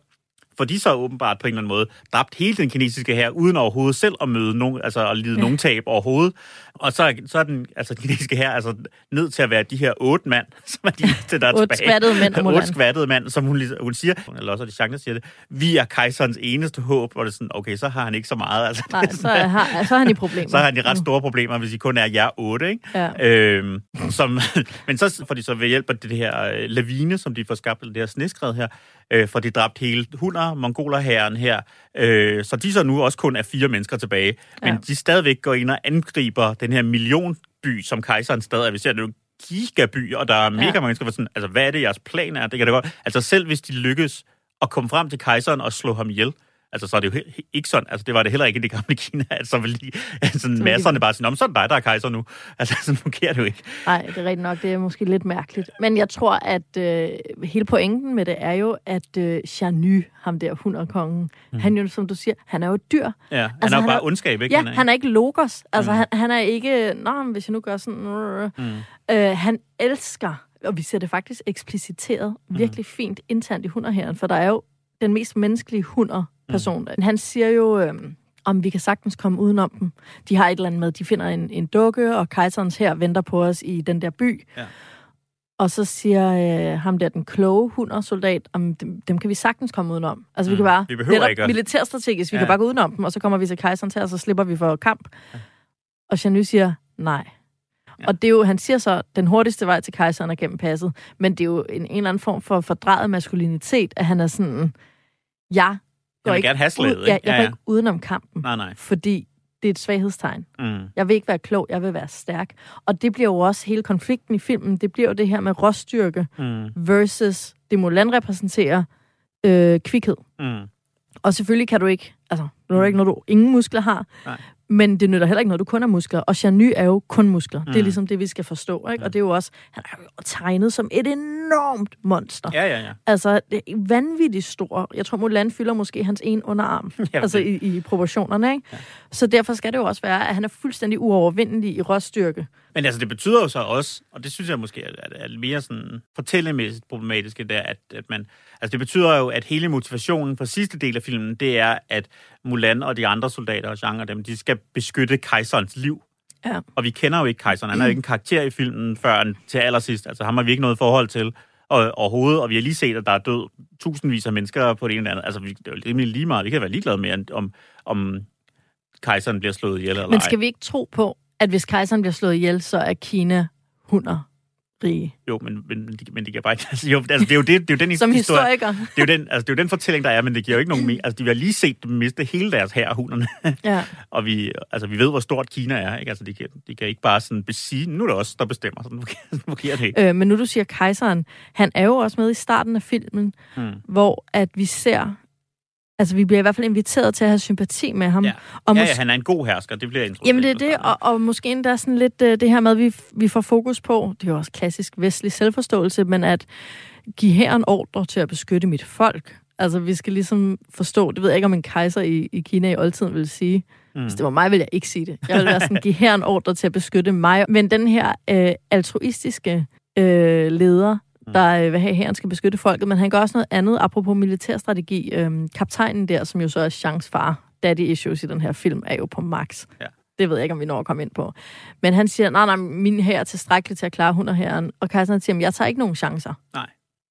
får de så åbenbart på en eller anden måde dræbt hele den kinesiske her uden overhovedet selv at møde nogen, altså at lide ja. nogen tab overhovedet. Og så, så er den altså, den kinesiske her altså nødt til at være de her otte mand, som er de eneste, der er Otte tilbage. skvattede mænd. Otte skvattede mand, som hun, ligesom- hun siger, eller også er det Chang, der siger det, vi er kejserens eneste håb, og det er sådan, okay, så har han ikke så meget. Altså, Nej, så er, har, så er han i problemer. så har de ret store problemer, hvis I kun er jer otte, ikke? Ja. Øhm, som, men så får de så ved hjælp af det her øh, lavine, som de får skabt, det her sneskred her, øh, får de dræbt hele hunder, mongolerherren her, øh, så de så nu også kun er fire mennesker tilbage, men Ja. de stadigvæk går ind og angriber den her millionby, som kejseren stadig er. Vi ser, det jo en gigaby, og der er mega Ja. mange mennesker, er sådan, altså hvad er det, jeres plan er? Det kan det godt. Altså selv hvis de lykkes at komme frem til kejseren og slå ham ihjel, Altså, så er det jo he- ikke sådan, altså det var det heller ikke i det gamle Kina, altså vel lige, altså, masserne bare sådan, om så er det dig, der er kejser nu. Altså, sådan fungerer det jo ikke. Nej, det er rigtigt nok. Det er måske lidt mærkeligt. Men jeg tror, at øh, hele pointen med det er jo, at øh, Chanu, ham der hunderkongen, mm. han jo, som du siger, han er jo dyr. Ja, han Altså, er jo han bare er- ondskab, ikke? Ja, han er ikke logos. Altså, Mm. han, han er ikke, nå, hvis jeg nu gør sådan... Mm. øh, han elsker, og vi ser det faktisk ekspliciteret, Mm. virkelig fint internt i hunderherren, for der er jo den mest menneskelige hunderperson. Mm. Han siger jo, øh, om vi kan sagtens komme udenom dem. De har et eller andet med, de finder en, en dukke, og kejserens her venter på os i den der by. Ja. Og så siger øh, ham der, den kloge hundersoldat, om dem, dem kan vi sagtens komme udenom. Altså, vi Mm. kan bare... Vi behøver ikke at- Militærstrategisk, vi Ja. kan bare gå udenom dem, og så kommer vi til kejserens her, og så slipper vi for kamp. Og Chanu siger, nej. Ja. Og det er jo, han siger så, den hurtigste vej til kejseren er gennem passet, men det er jo en, en eller anden form for fordrejet maskulinitet, at han er sådan, jeg går vil ikke, gerne have slaget, ud, ikke? jeg, jeg Ja, ja. ikke udenom kampen, Nej, nej. fordi det er et svaghedstegn. Mm. Jeg vil ikke være klog, jeg vil være stærk. Og det bliver jo også hele konflikten i filmen, det bliver jo det her med råstyrke Mm. versus det Mulan repræsenterer øh, kvikhed. Mm. Og selvfølgelig kan du ikke, altså, nu er det ikke noget, du ingen muskler har, Nej. Men det nytter heller ikke, når du kun har muskler. Og Janu er jo kun muskler. Mm. Det er Mm. ligesom det, vi skal forstå. Ikke? Og det er jo også, han er jo tegnet som et enormt monster. Ja, ja, ja. Altså, det er vanvittigt stor. Jeg tror, Mulan fylder måske hans en underarm. Ja, altså i, i proportionerne, ikke? Ja. Så derfor skal det jo også være, at han er fuldstændig uovervindelig i råstyrke. Men altså, det betyder jo så også, og det synes jeg måske er, er, er mere sådan fortællemæssigt problematisk, det er, at, at man, altså det betyder jo, at hele motivationen for sidste del af filmen, det er, at Mulan og de andre soldater og Jean og dem, de skal beskytte kejserens liv. Ja. Og vi kender jo ikke kejseren. Han er jo ikke en karakter i filmen før til allersidst. Altså ham har vi ikke noget forhold til og, overhovedet, og vi har lige set, at der er død tusindvis af mennesker på det ene eller andet. Altså, vi, det er jo rimelig lige meget. Vi kan være ligeglade med, om, om kejseren bliver slået ihjel eller Men ej. skal vi ikke tro på, at hvis kejseren bliver slået ihjel, så er Kina hunder rige? Jo, men, men, men, de, men de kan bare ikke... Altså, jo, altså, det er jo, det, det er jo den Som historie, historiker. Det er, jo den, altså, det er jo den fortælling, der er, men det giver jo ikke nogen mening. Altså, de har lige set dem miste hele deres her hunderne. Ja. og vi, altså, vi ved, hvor stort Kina er. Ikke? Altså, de, kan, de kan ikke bare sådan besige, nu er det os, der bestemmer. Sådan fungerer- fungerer det ikke. Øh, men nu du siger kejseren, han er jo også med i starten af filmen, Hmm. hvor at vi ser, altså vi bliver i hvert fald inviteret til at have sympati med ham. Ja. Og ja, ja, han er en god hersker, det bliver introduceret. Jamen det er det, og, og måske endda sådan lidt øh, det her med, at vi, vi får fokus på, det er jo også klassisk vestlig selvforståelse, men at give her en ordre til at beskytte mit folk. Altså vi skal ligesom forstå, det ved jeg ikke, om en kejser i, i Kina i oldtiden vil sige. Mm. Hvis det var mig, ville jeg ikke sige det. Jeg ville være sådan, give her en ordre til at beskytte mig. Men den her øh, altruistiske øh, leder, der vil have, at hæren skal beskytte folket, men han gør også noget andet, apropos militærstrategi. Øh, kaptajnen der, som jo så er Chance far, daddy issues i den her film, er jo på max. Ja. Det ved jeg ikke, om vi når at komme ind på. Men han siger, nej, nej, min her er tilstrækkelig til at klare hunderherren. Og kejseren siger, jeg tager ikke nogen chancer. Nej.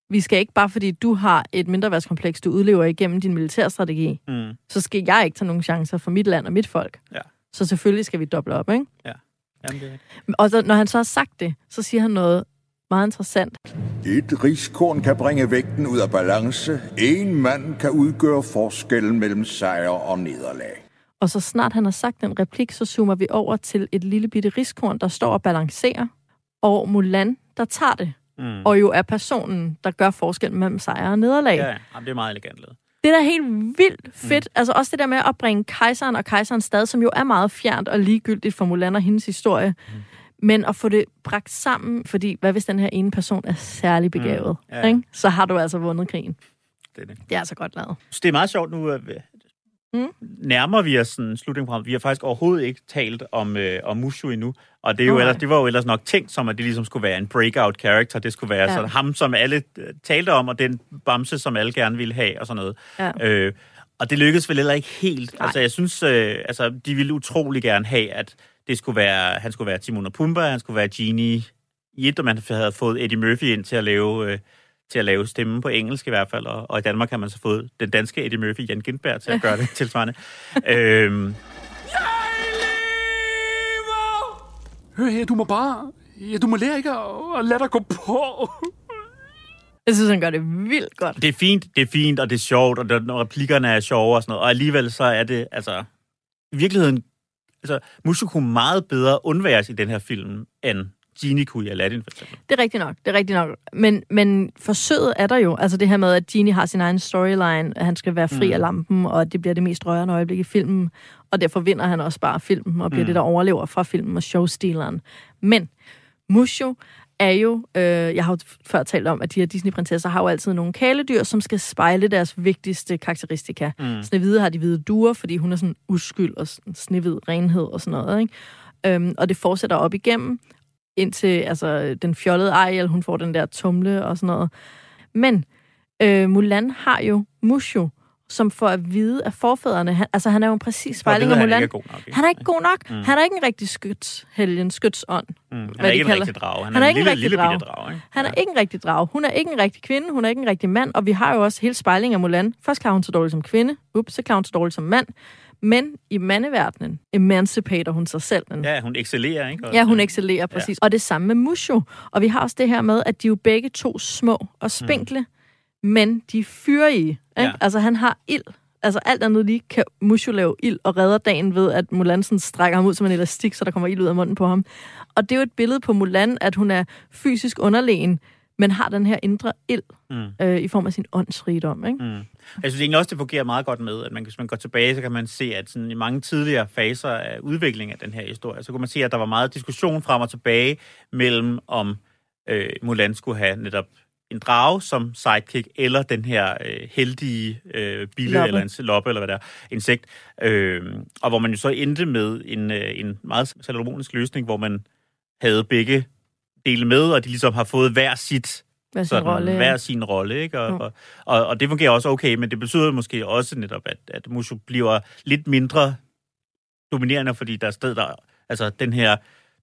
Vi skal ikke, bare fordi du har et mindreværdskompleks, du udlever igennem din militærstrategi, Mm. så skal jeg ikke tage nogen chancer for mit land og mit folk. Ja. Så selvfølgelig skal vi doble op, ikke? Ja. Jamen, det er. Og så, når han så har sagt det, så siger han noget meget interessant. Et riskorn kan bringe vægten ud af balance. En mand kan udgøre forskellen mellem sejr og nederlag. Og så snart han har sagt den replik, så zoomer vi over til et lille bitte riskorn, der står og balancerer, og Mulan, der tager det, Mm. og jo er personen, der gør forskel mellem sejr og nederlag. Ja, ja. Jamen, det er meget elegant lavet. Det er da helt vildt fedt. Mm. Altså også det der med at bringe kejseren og kejserens stad, som jo er meget fjernt og ligegyldigt for Mulan og hendes historie, mm. Men at få det bragt sammen, fordi hvad hvis den her ene person er særlig begavet, Ja, mm. ja. ikke? så har du altså vundet krigen. Det er det. Det er altså godt lavet. Så det er meget sjovt nu, at Mm. nærmer vi os sådan slutningen. Vi har faktisk overhovedet ikke talt om, øh, om Mushu endnu. Og det, er jo Nej. ellers, det var jo ellers nok tænkt som, at det ligesom skulle være en breakout character. Det skulle være Ja. ja. sådan, ham, som alle øh, talte om, og den bamse, som alle gerne ville have, og sådan noget. Ja. Øh, og det lykkedes vel heller ikke helt. Nej. Altså, jeg synes, øh, altså, de ville utrolig gerne have, at det skulle være, han skulle være Timon og Pumba, han skulle være Genie i et, og man havde fået Eddie Murphy ind til at lave... Øh, til at lave stemme på engelsk i hvert fald, og, og i Danmark har man så fået den danske Eddie Murphy, Jan Gindberg, til at gøre det tilsvarende. øhm, Hør her, du må bare... Ja, du må lære ikke at, at lade dig gå på. Jeg synes, han gør det vildt godt. det er fint, det er fint, og det er sjovt, og der, når replikkerne er sjove og sådan noget, og alligevel så er det, altså, i virkeligheden, altså, Mushu kunne meget bedre undværes i den her film, end Genie kunne i Aladdin, for eksempel. Det er rigtigt nok, det er rigtigt nok. Men, men forsøget er der jo. Altså det her med, at Genie har sin egen storyline, at han skal være fri mm. af lampen, og at det bliver det mest rørende øjeblik i filmen. Og derfor vinder han også bare filmen, og bliver mm. det, der overlever fra filmen og showstileren. Men Mushu er jo, øh, jeg har jo før talt om, at de her Disney-prinsesser har jo altid nogle kæledyr, som skal spejle deres vigtigste karakteristika. Mm. Snevide har de hvide duer, fordi hun er sådan uskyld og sådan snehvid renhed og sådan noget. Ikke? Øhm, og det fortsætter op igennem, indtil altså, den fjollede Ariel, hun får den der tumle og sådan noget. Men øh, Mulan har jo Mushu, som får at vide af forfædrene. Han, altså, han er jo en præcis spejling af Mulan. Han er ikke god nok. Mm. Han er ikke en rigtig skytshelgen, skytsånd. Mm. Han er ikke en rigtig drage. Han, Han er, en ikke en lille, rigtig lille drage. drage. Ikke? Han er ikke en rigtig drag. Hun er ikke en rigtig kvinde, hun er ikke en rigtig mand, og vi har jo også hele spejling af Mulan. Først klarer hun så dårligt som kvinde, ups, så klarer hun så dårligt som mand. Men i mandeverdenen emancipater hun sig selv. Den. Ja, hun excellerer, ikke? Og- Ja, hun excellerer præcis. Ja. Og det samme med Mushu. Og vi har også det her med, at de jo begge to små og spinkle, mm. Men de er fyrige. Ikke? Ja. Altså, han har ild. Altså, alt andet lige kan Mushu lave ild og redder dagen ved, at Mulan sådan strækker ham ud som en elastik, så der kommer ild ud af munden på ham. Og det er jo et billede på Mulan, at hun er fysisk underlegen, men har den her indre ild Mm. øh, i form af sin åndsrigdom. Ikke? Mm. Jeg synes egentlig også, det fungerer meget godt med, at man, hvis man går tilbage, så kan man se, at sådan, i mange tidligere faser af udvikling af den her historie, så kunne man se, at der var meget diskussion frem og tilbage mellem, om øh, Mulan skulle have netop en drage som sidekick, eller den her øh, heldige øh, bille, Loppe. eller en loppe, eller hvad der er, insekt. Øh, og hvor man jo så endte med en, øh, en meget salomonisk løsning, hvor man havde begge dele med, og de ligesom har fået hver sit Hvad sin sådan, rolle? hver sin rolle, ikke? Og, Ja. og, og, og det fungerer også okay, men det betyder måske også netop, at, at Mushu bliver lidt mindre dominerende, fordi der er sted, der, altså den her,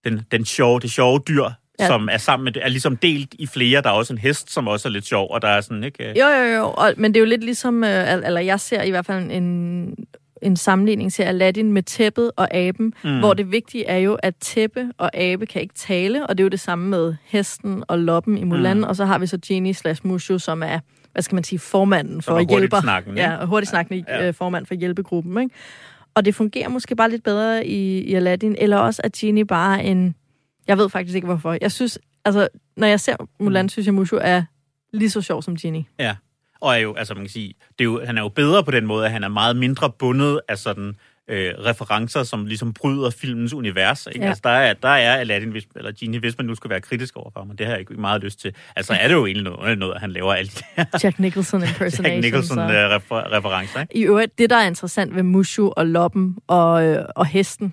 den, den sjove, det sjove dyr, Ja. som er sammen med, er ligesom delt i flere. Der er også en hest, som også er lidt sjov, og der er sådan, ikke? Jo, jo, jo. Og, men det er jo lidt ligesom, øh, eller jeg ser i hvert fald en, en sammenligning til Aladdin med tæppet og aben, mm. Hvor det vigtige er jo, at tæppe og abe kan ikke tale, og det er jo det samme med hesten og loppen i Mulan, mm. Og så har vi så Genie slash Mushu, som er, hvad skal man sige, formanden for er hjælper. Ja, hurtigt snakkende Ja, ja, ja. formand for hjælpegruppen, ikke? Og det fungerer måske bare lidt bedre i, i Aladdin, eller også er Genie bare en... Jeg ved faktisk ikke, hvorfor. Jeg synes, altså, når jeg ser Mulan, Mm. synes jeg, Mushu er lige så sjov som Genie. Ja. Og er jo, altså man kan sige, det er jo, han er jo bedre på den måde, at han er meget mindre bundet af sådan øh, referencer, som ligesom bryder filmens univers. Ikke? Ja. Altså, der er, der er Aladdin, hvis, eller Genie, hvis man nu skal være kritisk overfor ham, og det har jeg ikke meget lyst til. Altså er det jo egentlig noget, noget at han laver alle de her Jack Nicholson Jack impersonations. Nicholson øh, refer- referencer. Ikke? I øvrigt, det der er interessant ved Mushu og Loppen og, øh, og hesten,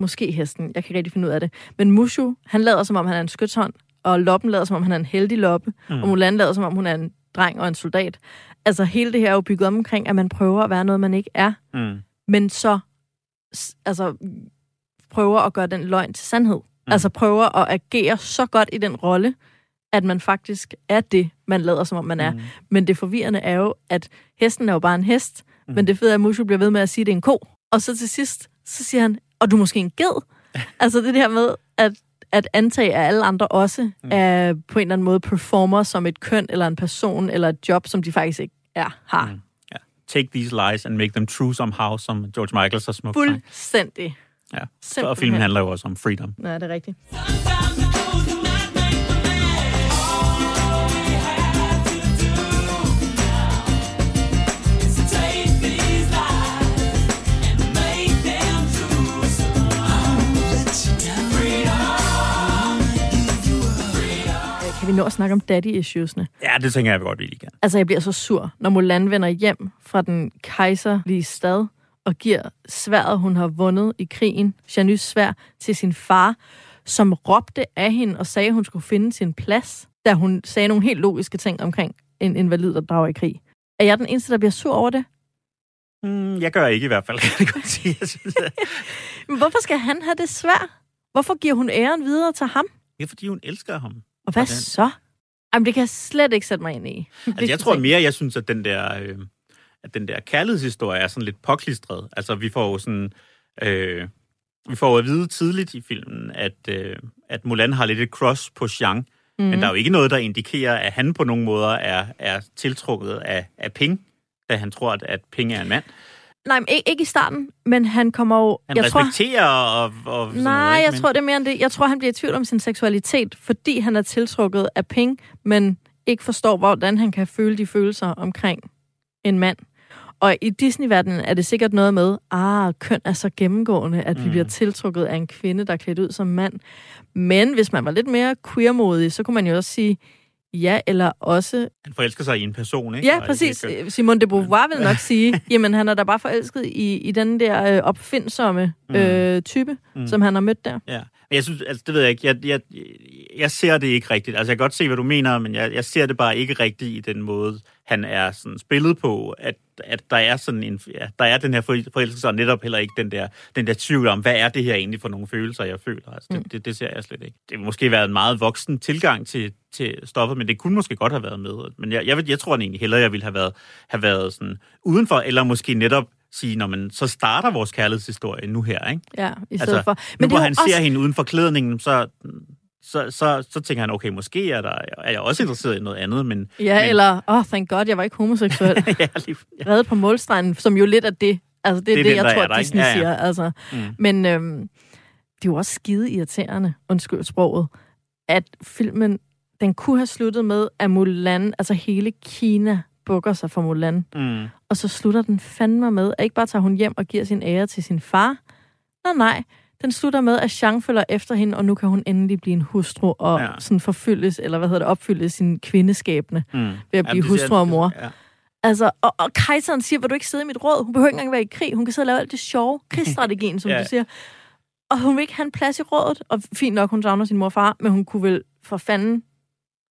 måske hesten, jeg kan ikke rigtig finde ud af det, men Mushu, han lader som om han er en skytshånd, og Loppen lader som om han er en heldig loppe, mm. og Mulan lader som om hun er en dreng og en soldat. Altså hele det her er jo bygget omkring, at man prøver at være noget, man ikke er, Mm. men så altså, prøver at gøre den løgn til sandhed. Mm. Altså prøver at agere så godt i den rolle, at man faktisk er det, man lader som om man er. Mm. Men det forvirrende er jo, at hesten er jo bare en hest, mm. men det fede er, at Mushu bliver ved med at sige, at det er en ko. Og så til sidst, så siger han, og du er måske en ged. altså det der med, at, at antage, at alle andre også mm. er på en eller anden måde performer som et køn, eller en person, eller et job, som de faktisk ikke er, har. Mm. Ja. Take these lies and make them true somehow, som George Michael så smukt. Fuldstændig. Ja. Og Simpelthen. filmen handler jo også om freedom. Ja, det er rigtigt. Nå at snakke om daddy issuesne? Ja, det tænker jeg godt, vi lige kan. Altså, jeg bliver så sur, når Mulan vender hjem fra den kejserlige stad og giver sværet, hun har vundet i krigen, Janus svær, til sin far, som råbte af hende og sagde, at hun skulle finde sin plads, da hun sagde nogle helt logiske ting omkring en invalid, der drager i krig. Er jeg den eneste, der bliver sur over det? Mm, jeg gør ikke i hvert fald, kan jeg godt sige. Jeg synes, at Men hvorfor skal han have det svært? Hvorfor giver hun æren videre til ham? det er, fordi hun elsker ham. Og hvad Hvordan? så? Jamen, det kan jeg slet ikke sætte mig ind i. Altså, jeg tror mere, jeg synes, at den der, øh, at den der kærlighedshistorie er sådan lidt påklistret. Altså, vi får jo sådan... Øh, vi får at vide tidligt i filmen, at, øh, at Mulan har lidt et cross på Xiang. Mm. Mhm. Men der er jo ikke noget, der indikerer, at han på nogen måder er, er tiltrukket af, af Ping, da han tror, at, at Ping er en mand. Nej, men ikke, ikke i starten, men han kommer jo... Han jeg tror, respekterer og, og sådan Nej, noget, ikke? jeg Men- tror, det er mere end det. Jeg tror, han bliver i tvivl om sin seksualitet, fordi han er tiltrukket af penge, men ikke forstår, hvordan han kan føle de følelser omkring en mand. Og i Disney-verdenen er det sikkert noget med, ah, køn er så gennemgående, at vi Mm. bliver tiltrukket af en kvinde, der er klædt ud som mand. Men hvis man var lidt mere queermodig, så kunne man jo også sige, ja, eller også... Han forelsker sig i en person, ikke? Ja, præcis. Simone de Beauvoir vil nok sige, jamen han er da bare forelsket i, i den der øh, opfindsomme øh, type, Mm. mm. som han har mødt der. Ja, men jeg synes, altså det ved jeg ikke, jeg, jeg, jeg ser det ikke rigtigt. Altså jeg kan godt se, hvad du mener, men jeg, jeg ser det bare ikke rigtigt i den måde, han er sådan spillet på, at, at der er sådan en, ja, der er den her for- forelskelse, og netop heller ikke den der, den der tvivl om, hvad er det her egentlig for nogle følelser, jeg føler. Altså, det, Mm. det, det ser jeg slet ikke. Det har måske været en meget voksen tilgang til, til stoffet, men det kunne måske godt have været med. Men jeg, jeg, jeg tror egentlig hellere, jeg ville have været, have været sådan udenfor, eller måske netop sige, når man så starter vores kærlighedshistorie nu her, ikke? Ja, i stedet Altså, for. nu det hvor han ser også- hende uden for klædningen, så, så, så, så tænker han, okay, måske er, der, er jeg også interesseret i noget andet, men... Ja, men, eller, åh, oh, thank god, jeg var ikke homoseksuel. ja, lige, ja. Reddet på målstregen, som jo lidt er det. Altså, det er det, Det den, jeg tror, er? Disney Ja, ja. siger. Altså. Mm. Men øhm, det er jo også skide irriterende, undskyld sproget, at filmen den kunne have sluttet med, at Mulan, altså hele Kina, bukker sig for Mulan. Mm. Og så slutter den fandme med, at ikke bare tager hun hjem og giver sin ære til sin far. Nej, nej. Den slutter med, at Shang følger efter hende, og nu kan hun endelig blive en hustru og Ja. ja. sådan forfyldes, eller hvad hedder det, opfylde sin kvindeskæbne Mm. ved at blive siger- hustru og mor. Ja. Altså, og, og kejseren siger, vil du ikke sidde i mit råd? Hun behøver ikke engang være i krig. Hun kan sidde og lave alt det sjove. Krigsstrategien, som Ja. ja. du siger. Og hun vil ikke have en plads i rådet. Og fint nok, hun savner sin mor og far, men hun kunne vel for fanden...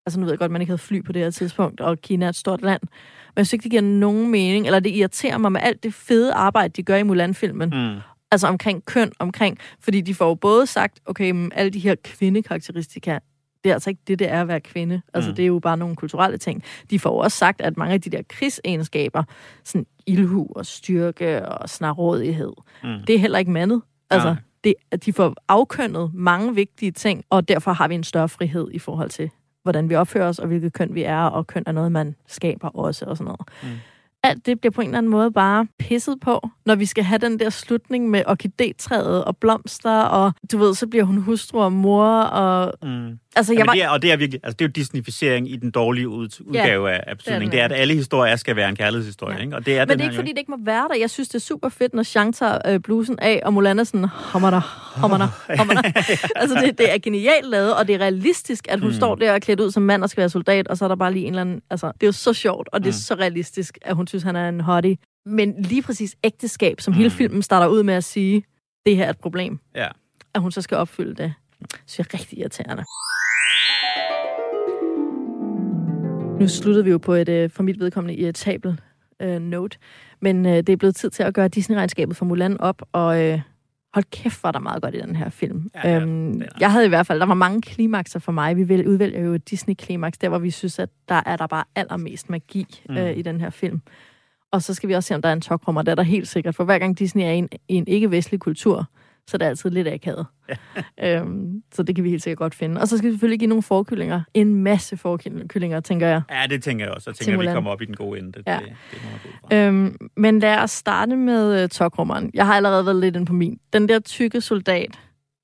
Altså, nu ved jeg godt, at man ikke havde fly på det her tidspunkt, og Kina er et stort land. Men jeg synes ikke, det giver nogen mening, eller det irriterer mig med alt det fede arbejde, de gør i Mulan-filmen. Mm. Altså omkring køn, omkring... Fordi de får jo både sagt, okay, men alle de her kvindekarakteristika, det er altså ikke det, det er at være kvinde. Altså, Mm. det er jo bare nogle kulturelle ting. De får også sagt, at mange af de der krigsegenskaber, sådan ildhu og styrke og snarrådighed, Mm. det er heller ikke mandet. Altså, det, at de får afkønnet mange vigtige ting, og derfor har vi en større frihed i forhold til, hvordan vi opfører os, og hvilket køn vi er, og køn er noget, man skaber også, og sådan noget. Mm. Alt det bliver på en eller anden måde bare pisset på, når vi skal have den der slutning med orkidétræet og blomster, og du ved, så bliver hun hustru og mor, og Mm altså, jeg var... det er, og det er virkelig, altså det er jo disneyficering i den dårlige ud, udgave af, af betydning. Det er, er. at alle historier skal være en kærlighedshistorie, Ja. ikke? Og det er Men den det er ikke, jo fordi det ikke må være der. Jeg synes, det er super fedt, når Shang tager øh, blusen af, og Mulan er sådan, hommer der, hommer der, hommer der. altså, det, det er genialt lavet, og det er realistisk, at hun Mm. mm. står der og er klædt ud som mand og skal være soldat, og så er der bare lige en eller anden... Altså, det er jo så sjovt, og det er Mm. så realistisk, at hun synes, han er en hottie. Men lige præcis ægteskab, som Mm. hele filmen starter ud med at sige, det her er et problem. Ja. At hun så skal opfylde det. Så er rigtig irriterende. Nu sluttede vi jo på et øh, for mit vedkommende irritabel øh, note. Men øh, det er blevet tid til at gøre Disney-regnskabet for Mulan op, og øh, hold kæft, var der meget godt i den her film. Ja, er- øhm, der. jeg havde i hvert fald, der var mange klimakser for mig. Vi vil- udvælger jo Disney-klimaks, der hvor vi synes, at der er der bare allermest magi Mm. mm. øh, i den her film. Og så skal vi også se, om der er en tokrummer. Det er der helt sikkert, for hver gang Disney er i en, i en ikke-vestlig kultur, så er det altid lidt akavet. øhm, så det kan vi helt sikkert godt finde. Og så skal vi selvfølgelig give nogle forkyllinger. En masse forkyllinger, tænker jeg. Ja, det tænker jeg også. Jeg Til tænker, at vi kommer op i den gode ende. Det, Ja. det, det fra. Øhm, men lad os starte med uh, tokrummeren. Jeg har allerede været lidt inde på min. Den der tykke soldat,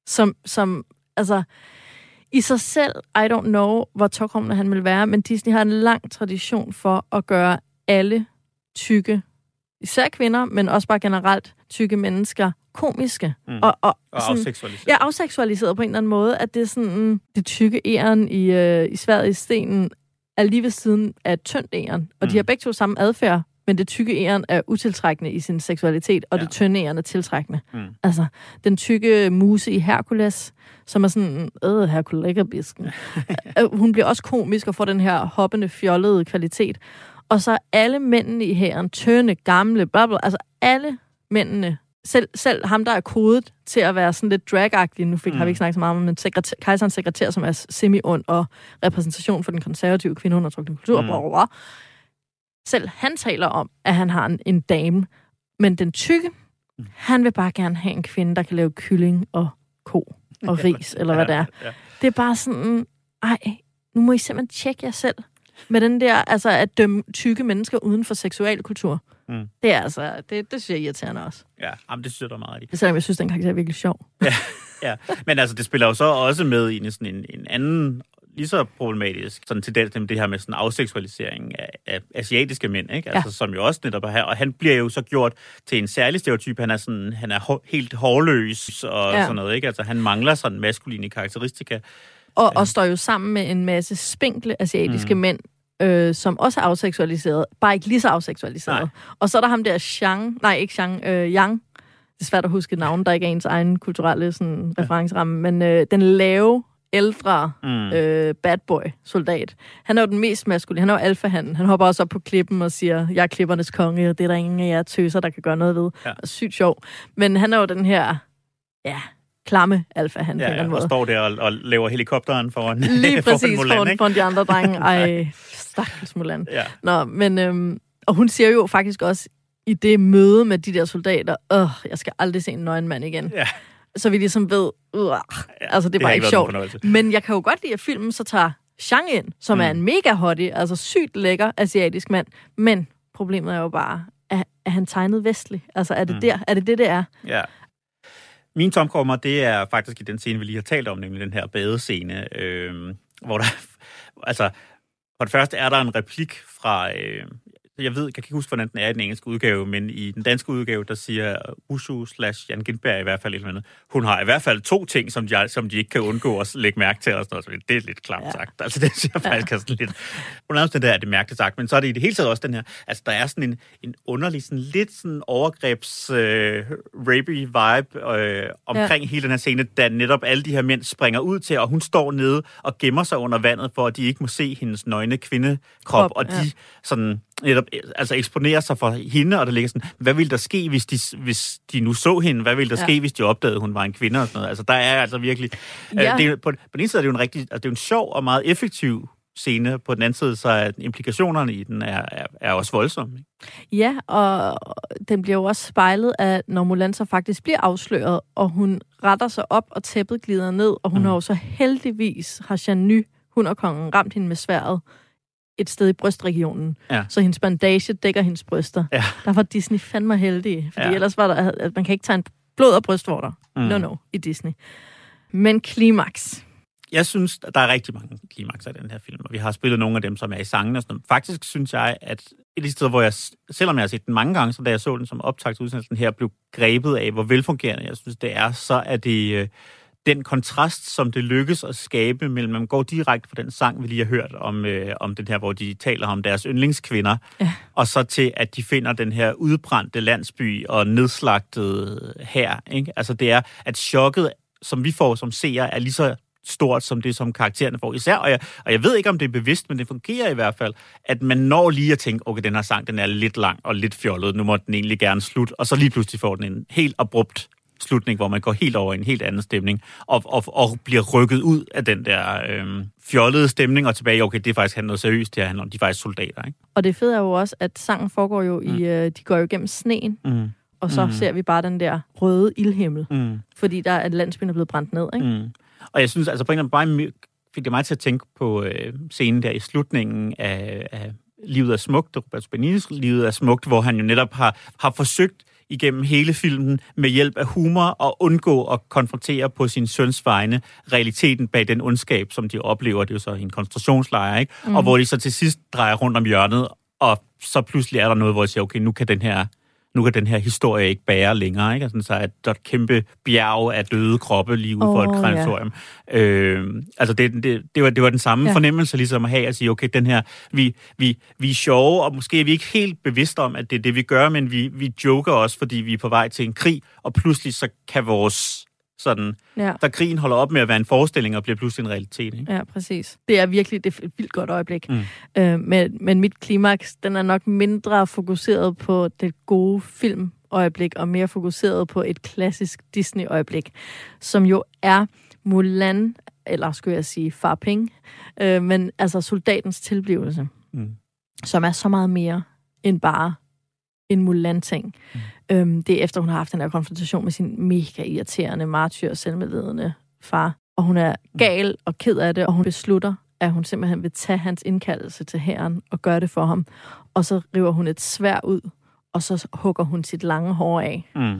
som, som altså, i sig selv, I don't know, hvor tokrummende han vil være, men Disney har en lang tradition for at gøre alle tykke, især kvinder, men også bare generelt tykke mennesker, komiske. Mm. Og, og, Og sådan- afseksualiseret. Ja, afseksualiseret på en eller anden måde, at det er sådan, det tykke æren i, øh, i sværet i stenen er lige ved siden af tyndt æren. Og Mm. de har begge to samme adfærd, men det tykke æren er utiltrækkende i sin seksualitet, og Ja. det tynde æren er tiltrækkende. Mm. Altså, den tykke muse i Hercules, som er sådan, øh, Herculeggerbisken. Øh, Hun bliver også komisk og får den her hoppende, fjollede kvalitet. Og så alle mændene i hæren, tynde, gamle, bla bla, altså alle mændene, selv, selv ham, der er kodet til at være sådan lidt dragagtig, nu fik, mm. har vi ikke snakket så meget om, men sekretær, kejserens sekretær, som er semi-ond og repræsentation for den konservative kvindeundertrykte kultur, Mm. mm. bla. Selv han taler om, at han har en, en dame, men den tykke, Mm. han vil bare gerne have en kvinde, der kan lave kylling og ko og ris, eller hvad det er. Ja. Det er bare sådan, ej, nu må I simpelthen tjekke jer selv med den der, altså at dømme tykke mennesker uden for seksualkultur. Mm. Det er altså, det, det synes jeg er irriterende også. Ja, jamen, det synes jeg, der er meget i. Selvom jeg synes, den karakter er virkelig sjov. Ja, men altså, det spiller jo så også med i en, sådan en, en anden, lige så problematisk sådan tendens, nemlig det her med sådan afseksualisering af, af asiatiske mænd, ikke? Altså, Ja. som jo også netop er her. Og han bliver jo så gjort til en særlig stereotyp. Han er, sådan, han er hår, helt hårløs og Ja. sådan noget, ikke? Altså, han mangler sådan maskuline karakteristika. Og, og står jo sammen med en masse spinkle asiatiske mm. mænd, øh, som også er afseksualiseret. Bare ikke lige så afseksualiseret. Nej. Og så er der ham der Shang, nej ikke Shang, øh, Yang. Det er svært at huske navn, der ikke er ens egen kulturelle sådan, referenceramme. Men øh, den lave, ældre Mm. øh, bad boy soldat. Han er jo den mest maskuline. Han er jo alfahanden. Han hopper også op på klippen og siger, jeg er klippernes konge, og det er der ingen af jer tøser, der kan gøre noget ved. Ja. Ja. Sygt sjov. Men han er jo den her, ja, klamme alfahan på en Ja, ja, anden og måde. står der og, og laver helikopteren foran, Lige foran præcis Mulan, foran, foran de andre drenge. Ej, stakkels Mulan. Ja. Nå, men, øhm, og hun siger jo faktisk også i det møde med de der soldater, åh, jeg skal aldrig se en nøgen mand igen. Ja. Så vi ligesom ved, øh, altså det er har bare ikke sjovt. Men jeg kan jo godt lide, at filmen så tager Shang ind, som Mm. er en mega hottie, altså sygt lækker asiatisk mand. Men problemet er jo bare, at, at han tegnede vestlig. Altså er det, mm. der, er det det, det er? Ja. Min tomkommer, det er faktisk i den scene, vi lige har talt om, nemlig den her badescene, øh, hvor der Altså, for det første er der en replik fra... Øh, jeg ved, jeg kan ikke huske, hvordan den er i den engelske udgave, men i den danske udgave, der siger Ushu slash Jan Gindberg i hvert fald et eller andet. Hun har i hvert fald to ting, som de, som de ikke kan undgå at lægge mærke til. Og sådan noget. Det er lidt klart ja. sagt. Altså, det synes jeg faktisk er sådan lidt... Under den der er det mærkeligt sagt, men så er det i det hele taget også den her... Altså, der er sådan en, en underlig, sådan lidt sådan overgrebs øh, rapey vibe øh, omkring ja. hele den her scene, da netop alle de her mænd springer ud til, og hun står nede og gemmer sig under vandet, for at de ikke må se hendes nøgne kvindekrop, Krop, og de ja. sådan netop altså eksponerer sig for hende, og der ligger sådan, hvad ville der ske, hvis de, hvis de nu så hende? Hvad ville der ja. ske, hvis de opdagede, at hun var en kvinde? Og sådan noget? Altså, der er altså virkelig... Ja. Øh, det er, på, på den ene side er det jo en rigtig... Altså, det er en sjov og meget effektiv scene. På den anden side, så er implikationerne i den er, er, er også voldsomme. Ikke? Ja, og den bliver jo også spejlet af, når Mulan så faktisk bliver afsløret, og hun retter sig op, og tæppet glider ned, og hun mm. har jo så heldigvis, har Janu, hun og kongen, ramt hende med sværet et sted i brystregionen. Ja. Så hendes bandage dækker hendes bryster. Ja. Der var Disney fandme heldig, fordi ja. ellers var der, at man kan ikke tage en blod og brystvorter. Mm. No, no, i Disney. Men klimaks. Jeg synes, der er rigtig mange klimakser i den her film, og vi har spillet nogle af dem, som er i sangen og sådan noget. Faktisk synes jeg, at et af de steder, hvor jeg, selvom jeg har set den mange gange, så da jeg så den som optagt udsendelsen her, blev grebet af, hvor velfungerende jeg synes, det er, så er det øh, den kontrast, som det lykkes at skabe mellem, man går direkte fra den sang, vi lige har hørt om, øh, om den her, hvor de taler om deres yndlingskvinder, ja. og så til, at de finder den her udbrændte landsby og nedslagtede her. Ikke? Altså det er, at chokket, som vi får som seere, er lige så stort som det, som karaktererne får. Især, og jeg, og jeg ved ikke, om det er bevidst, men det fungerer i hvert fald, at man når lige at tænke, okay, den her sang, den er lidt lang og lidt fjollet, nu må den egentlig gerne slutte, og så lige pludselig får den en helt abrupt slutning, hvor man går helt over i en helt anden stemning, og, og, og bliver rykket ud af den der øh, fjollede stemning, og tilbage, okay, det er faktisk noget seriøst, det her handler om, de er faktisk soldater, ikke? Og det fede er jo også, at sangen foregår jo mm. i, øh, de går jo igennem sneen, mm. og så mm. ser vi bare den der røde ildhimmel, mm. fordi der er landsbyen er blevet brændt ned, ikke? Mm. Og jeg synes, altså på en eller anden måde, fik det mig til at tænke på øh, scenen der i slutningen af, af Livet er smukt, Roberto Beninis Livet er smukt, hvor han jo netop har, har forsøgt igennem hele filmen med hjælp af humor og undgå at konfrontere på sin søns vegne realiteten bag den ondskab, som de oplever. Det er jo så en koncentrationslejr, ikke? Mm. Og hvor de så til sidst drejer rundt om hjørnet, og så pludselig er der noget, hvor jeg siger, okay, nu kan den her nu kan den her historie ikke bære længere. Ikke? Altså, så er der et kæmpe bjerg af døde kroppe lige ude oh, for et krematorium. Ja. Øh, altså det, det, det, var, det var den samme ja. fornemmelse ligesom at have at sige, okay, den her, vi, vi, vi er sjove, og måske er vi ikke helt bevidste om, at det er det, vi gør, men vi, vi joker også, fordi vi er på vej til en krig, og pludselig så kan vores sådan, ja. der krigen holder op med at være en forestilling og bliver pludselig en realitet. Ikke? Ja, præcis. Det er virkelig det er et vildt godt øjeblik. Mm. Øh, men, men mit klimaks, den er nok mindre fokuseret på det gode filmøjeblik, og mere fokuseret på et klassisk Disney-øjeblik, som jo er Mulan, eller skulle jeg sige Far Ping, øh, men altså soldatens tilblivelse, mm. som er så meget mere end bare en Mulan-ting. Mm. Øhm, det er efter, hun har haft den her konfrontation med sin mega irriterende, martyr og selvmedledende far. Og hun er gal og ked af det, og hun beslutter, at hun simpelthen vil tage hans indkaldelse til herren og gøre det for ham. Og så river hun et svær ud, og så hugger hun sit lange hår af. Mm.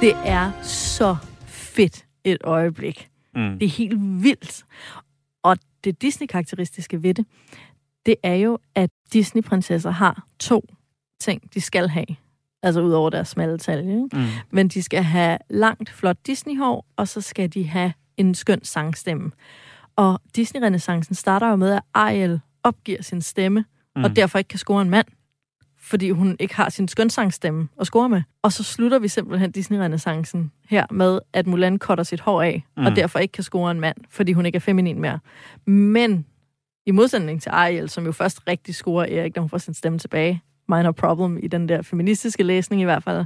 Det er så fedt et øjeblik. Mm. Det er helt vildt. Og det Disney-karakteristiske ved det, det er jo, at Disney-prinsesser har to ting, de skal have. Altså ud over deres smalle talje. Ikke? Mm. Men de skal have langt, flot Disney-hår, og så skal de have en skøn sangstemme. Og Disney-renaissancen starter jo med, at Ariel opgiver sin stemme, mm. og derfor ikke kan score en mand fordi hun ikke har sin skønsangstemme at score med. Og så slutter vi simpelthen Disney-renaissancen her med, at Mulan cutter sit hår af, mm. og derfor ikke kan score en mand, fordi hun ikke er feminin mere. Men i modsætning til Ariel, som jo først rigtig scorer Erik, da hun får sin stemme tilbage, minor problem i den der feministiske læsning i hvert fald,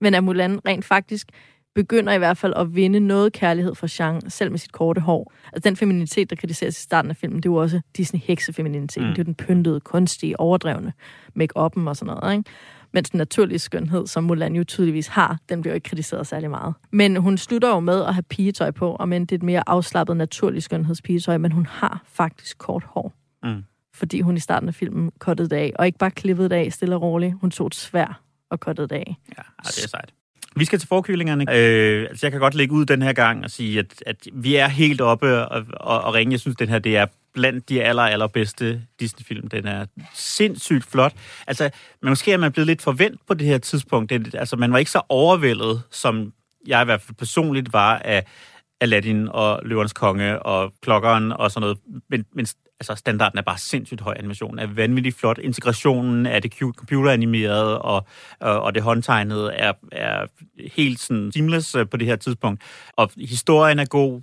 men at Mulan rent faktisk begynder i hvert fald at vinde noget kærlighed fra Jean, selv med sit korte hår. Altså den feminitet, der kritiseres i starten af filmen, det er jo også Disney-heksefeminitet. Mm. Det er den pyntede, kunstige, overdrevne make-up'en og sådan noget, ikke? Mens den naturlige skønhed, som Mulan jo tydeligvis har, den bliver jo ikke kritiseret særlig meget. Men hun slutter jo med at have pigetøj på, og men det er et mere afslappet, naturligt skønhedspigetøj, men hun har faktisk kort hår. Mm. fordi hun i starten af filmen kottede det af. Og ikke bare klippede det af stille og roligt. Hun tog et svær og kottede det af. Ja, det er sejt. Vi skal til forkyllingerne. Øh, altså jeg kan godt lægge ud den her gang og sige, at, at vi er helt oppe og, og, og ringe. Jeg synes, den her det er blandt de aller, allerbedste Disney-film. Den er sindssygt flot. Altså, men måske er man blevet lidt forvent på det her tidspunkt. Det, altså, man var ikke så overvældet, som jeg i hvert fald personligt var af Aladdin og Løvernes Konge og Klokkeren og sådan noget. Men, men altså, standarden er bare sindssygt høj. Animationen er vanvittigt flot. Integrationen af det cute computeranimeret og, og, og det håndtegnede er, er helt sådan seamless øh, på det her tidspunkt. Og historien er god,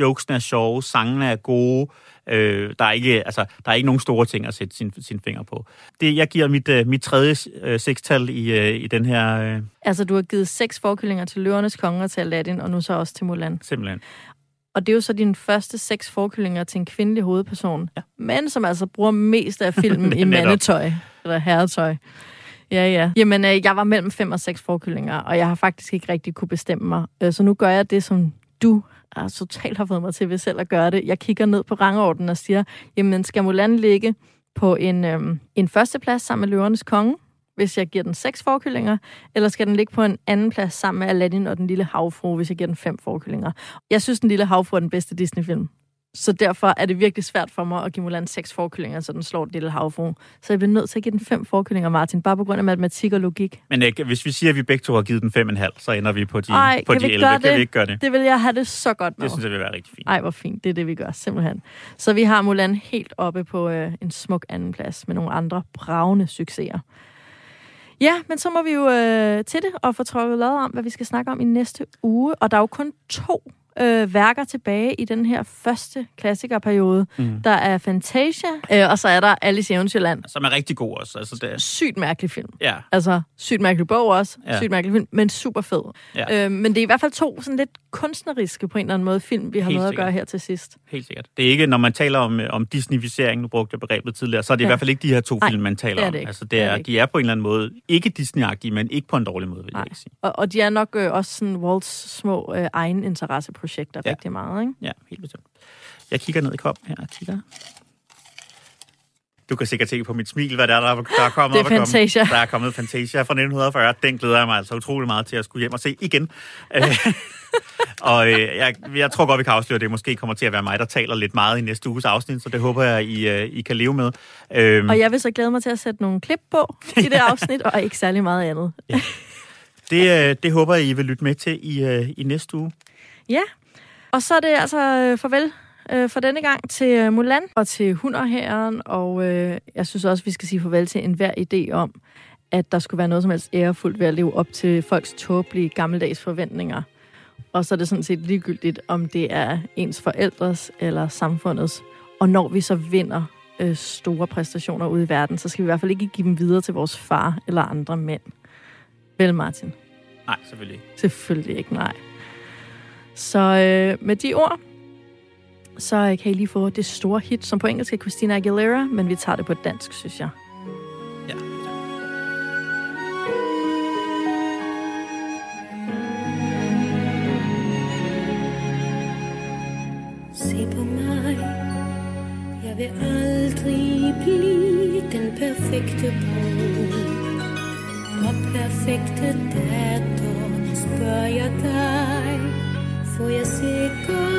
jokesene er sjove, sangene er gode. Øh, der, er ikke, altså, der er ikke nogen store ting at sætte sin, sin finger på. Det, jeg giver mit, uh, mit tredje uh, sekstal i, uh, i den her... Uh... Altså, du har givet seks forkyllinger til Løvernes Konger, til Aladdin, og nu så også til Mulan. Simpelthen. Og det er jo så dine første seks forkyllinger til en kvindelig hovedperson. Ja. Men som altså bruger mest af filmen i mandetøj. Eller herretøj. Ja, ja. Jamen, øh, jeg var mellem fem og seks forkyllinger, og jeg har faktisk ikke rigtig kunne bestemme mig. Øh, så nu gør jeg det, som du er, totalt har fået mig til ved selv at gøre det. Jeg kigger ned på rangordenen og siger, jamen, skal Mulan ligge på en, øhm, en førsteplads sammen med Løvernes Konge? Hvis jeg giver den seks forkyllinger, eller skal den ligge på en anden plads sammen med Aladdin og den lille havfru, hvis jeg giver den fem forkyllinger. Jeg synes, den lille havfru er den bedste Disney-film. Så derfor er det virkelig svært for mig at give Mulan seks forkyllinger, så den slår den lille havfru. Så jeg bliver nødt til at give den fem forkyllinger, Martin, bare på grund af matematik og logik. Men ikke, hvis vi siger, at vi begge to har givet den fem en halv, så ender vi på de, Ej, på kan de vi 11. Gøre Kan det? vi ikke gøre det? Det vil jeg have det så godt med. Det synes jeg vil være rigtig fint. Ej, hvor fint. Det er det, vi gør, simpelthen. Så vi har Mulan helt oppe på øh, en smuk anden plads med nogle andre bravende succeser. Ja, men så må vi jo øh, til det og få trukket lod om, hvad vi skal snakke om i næste uge. Og der er jo kun to øh, værker tilbage i den her første klassikerperiode. Mm. Der er Fantasia, øh, og så er der Alice i Eventyrland. Som er rigtig god også. Altså, det er... Sygt mærkelig film. Ja. Altså, sygt mærkelig bog også. Ja. Sygt mærkelig film, men super fed. Ja. Øh, men det er i hvert fald to sådan lidt kunstneriske på en eller anden måde film, vi har Helt noget at sikkert. gøre her til sidst. Helt sikkert. Det er ikke, når man taler om, øh, om Disneyficering, nu brugte jeg begrebet tidligere, så er det Ja. i hvert fald ikke de her to Nej, film, man taler det er om. det ikke. Altså, det Det er er, det de er på en eller anden måde ikke Disney-agtige, men ikke på en dårlig måde, vil jeg Nej. ikke sige. Og, og de er nok øh, også sådan Walts små øh, egen interesseprojekter Ja. rigtig meget, ikke? Ja, helt bestemt. Jeg kigger ned i koppen her. Jeg kigger. Du kan sikkert se på mit smil, hvad der er, der er, der er kommet. Det er. Fantasia. Der er kommet Fantasia fra 1940. Den glæder jeg mig altså utrolig meget til at skulle hjem og se igen. Øh, og øh, jeg, jeg tror godt, vi kan afsløre, at det måske kommer til at være mig, der taler lidt meget i næste uges afsnit, så det håber jeg, I, øh, I kan leve med. Øhm, Og jeg vil så glæde mig til at sætte nogle klip på i det afsnit, og ikke særlig meget andet. det, øh, det håber jeg, I vil lytte med til i, øh, i næste uge. Ja, og så er det altså øh, farvel øh, for denne gang til øh, Mulan og til Hunderherren, og øh, jeg synes også, vi skal sige farvel til enhver idé om, at der skulle være noget som helst ærefuldt ved at leve op til folks tåbelige gammeldags forventninger. Og så er det sådan set ligegyldigt, om det er ens forældres eller samfundets. Og når vi så vinder øh, store præstationer ude i verden, så skal vi i hvert fald ikke give dem videre til vores far eller andre mænd. Vel, Martin? Nej, selvfølgelig ikke. Selvfølgelig ikke, nej. Så øh, med de ord, så kan I lige få det store hit, som på engelsk er Christina Aguilera, men vi tager det på dansk, synes jeg. Ja. Se på mig Jeg vil aldrig blive den perfekte bror Og perfekte datter Spørger jeg dig Får jeg sikkert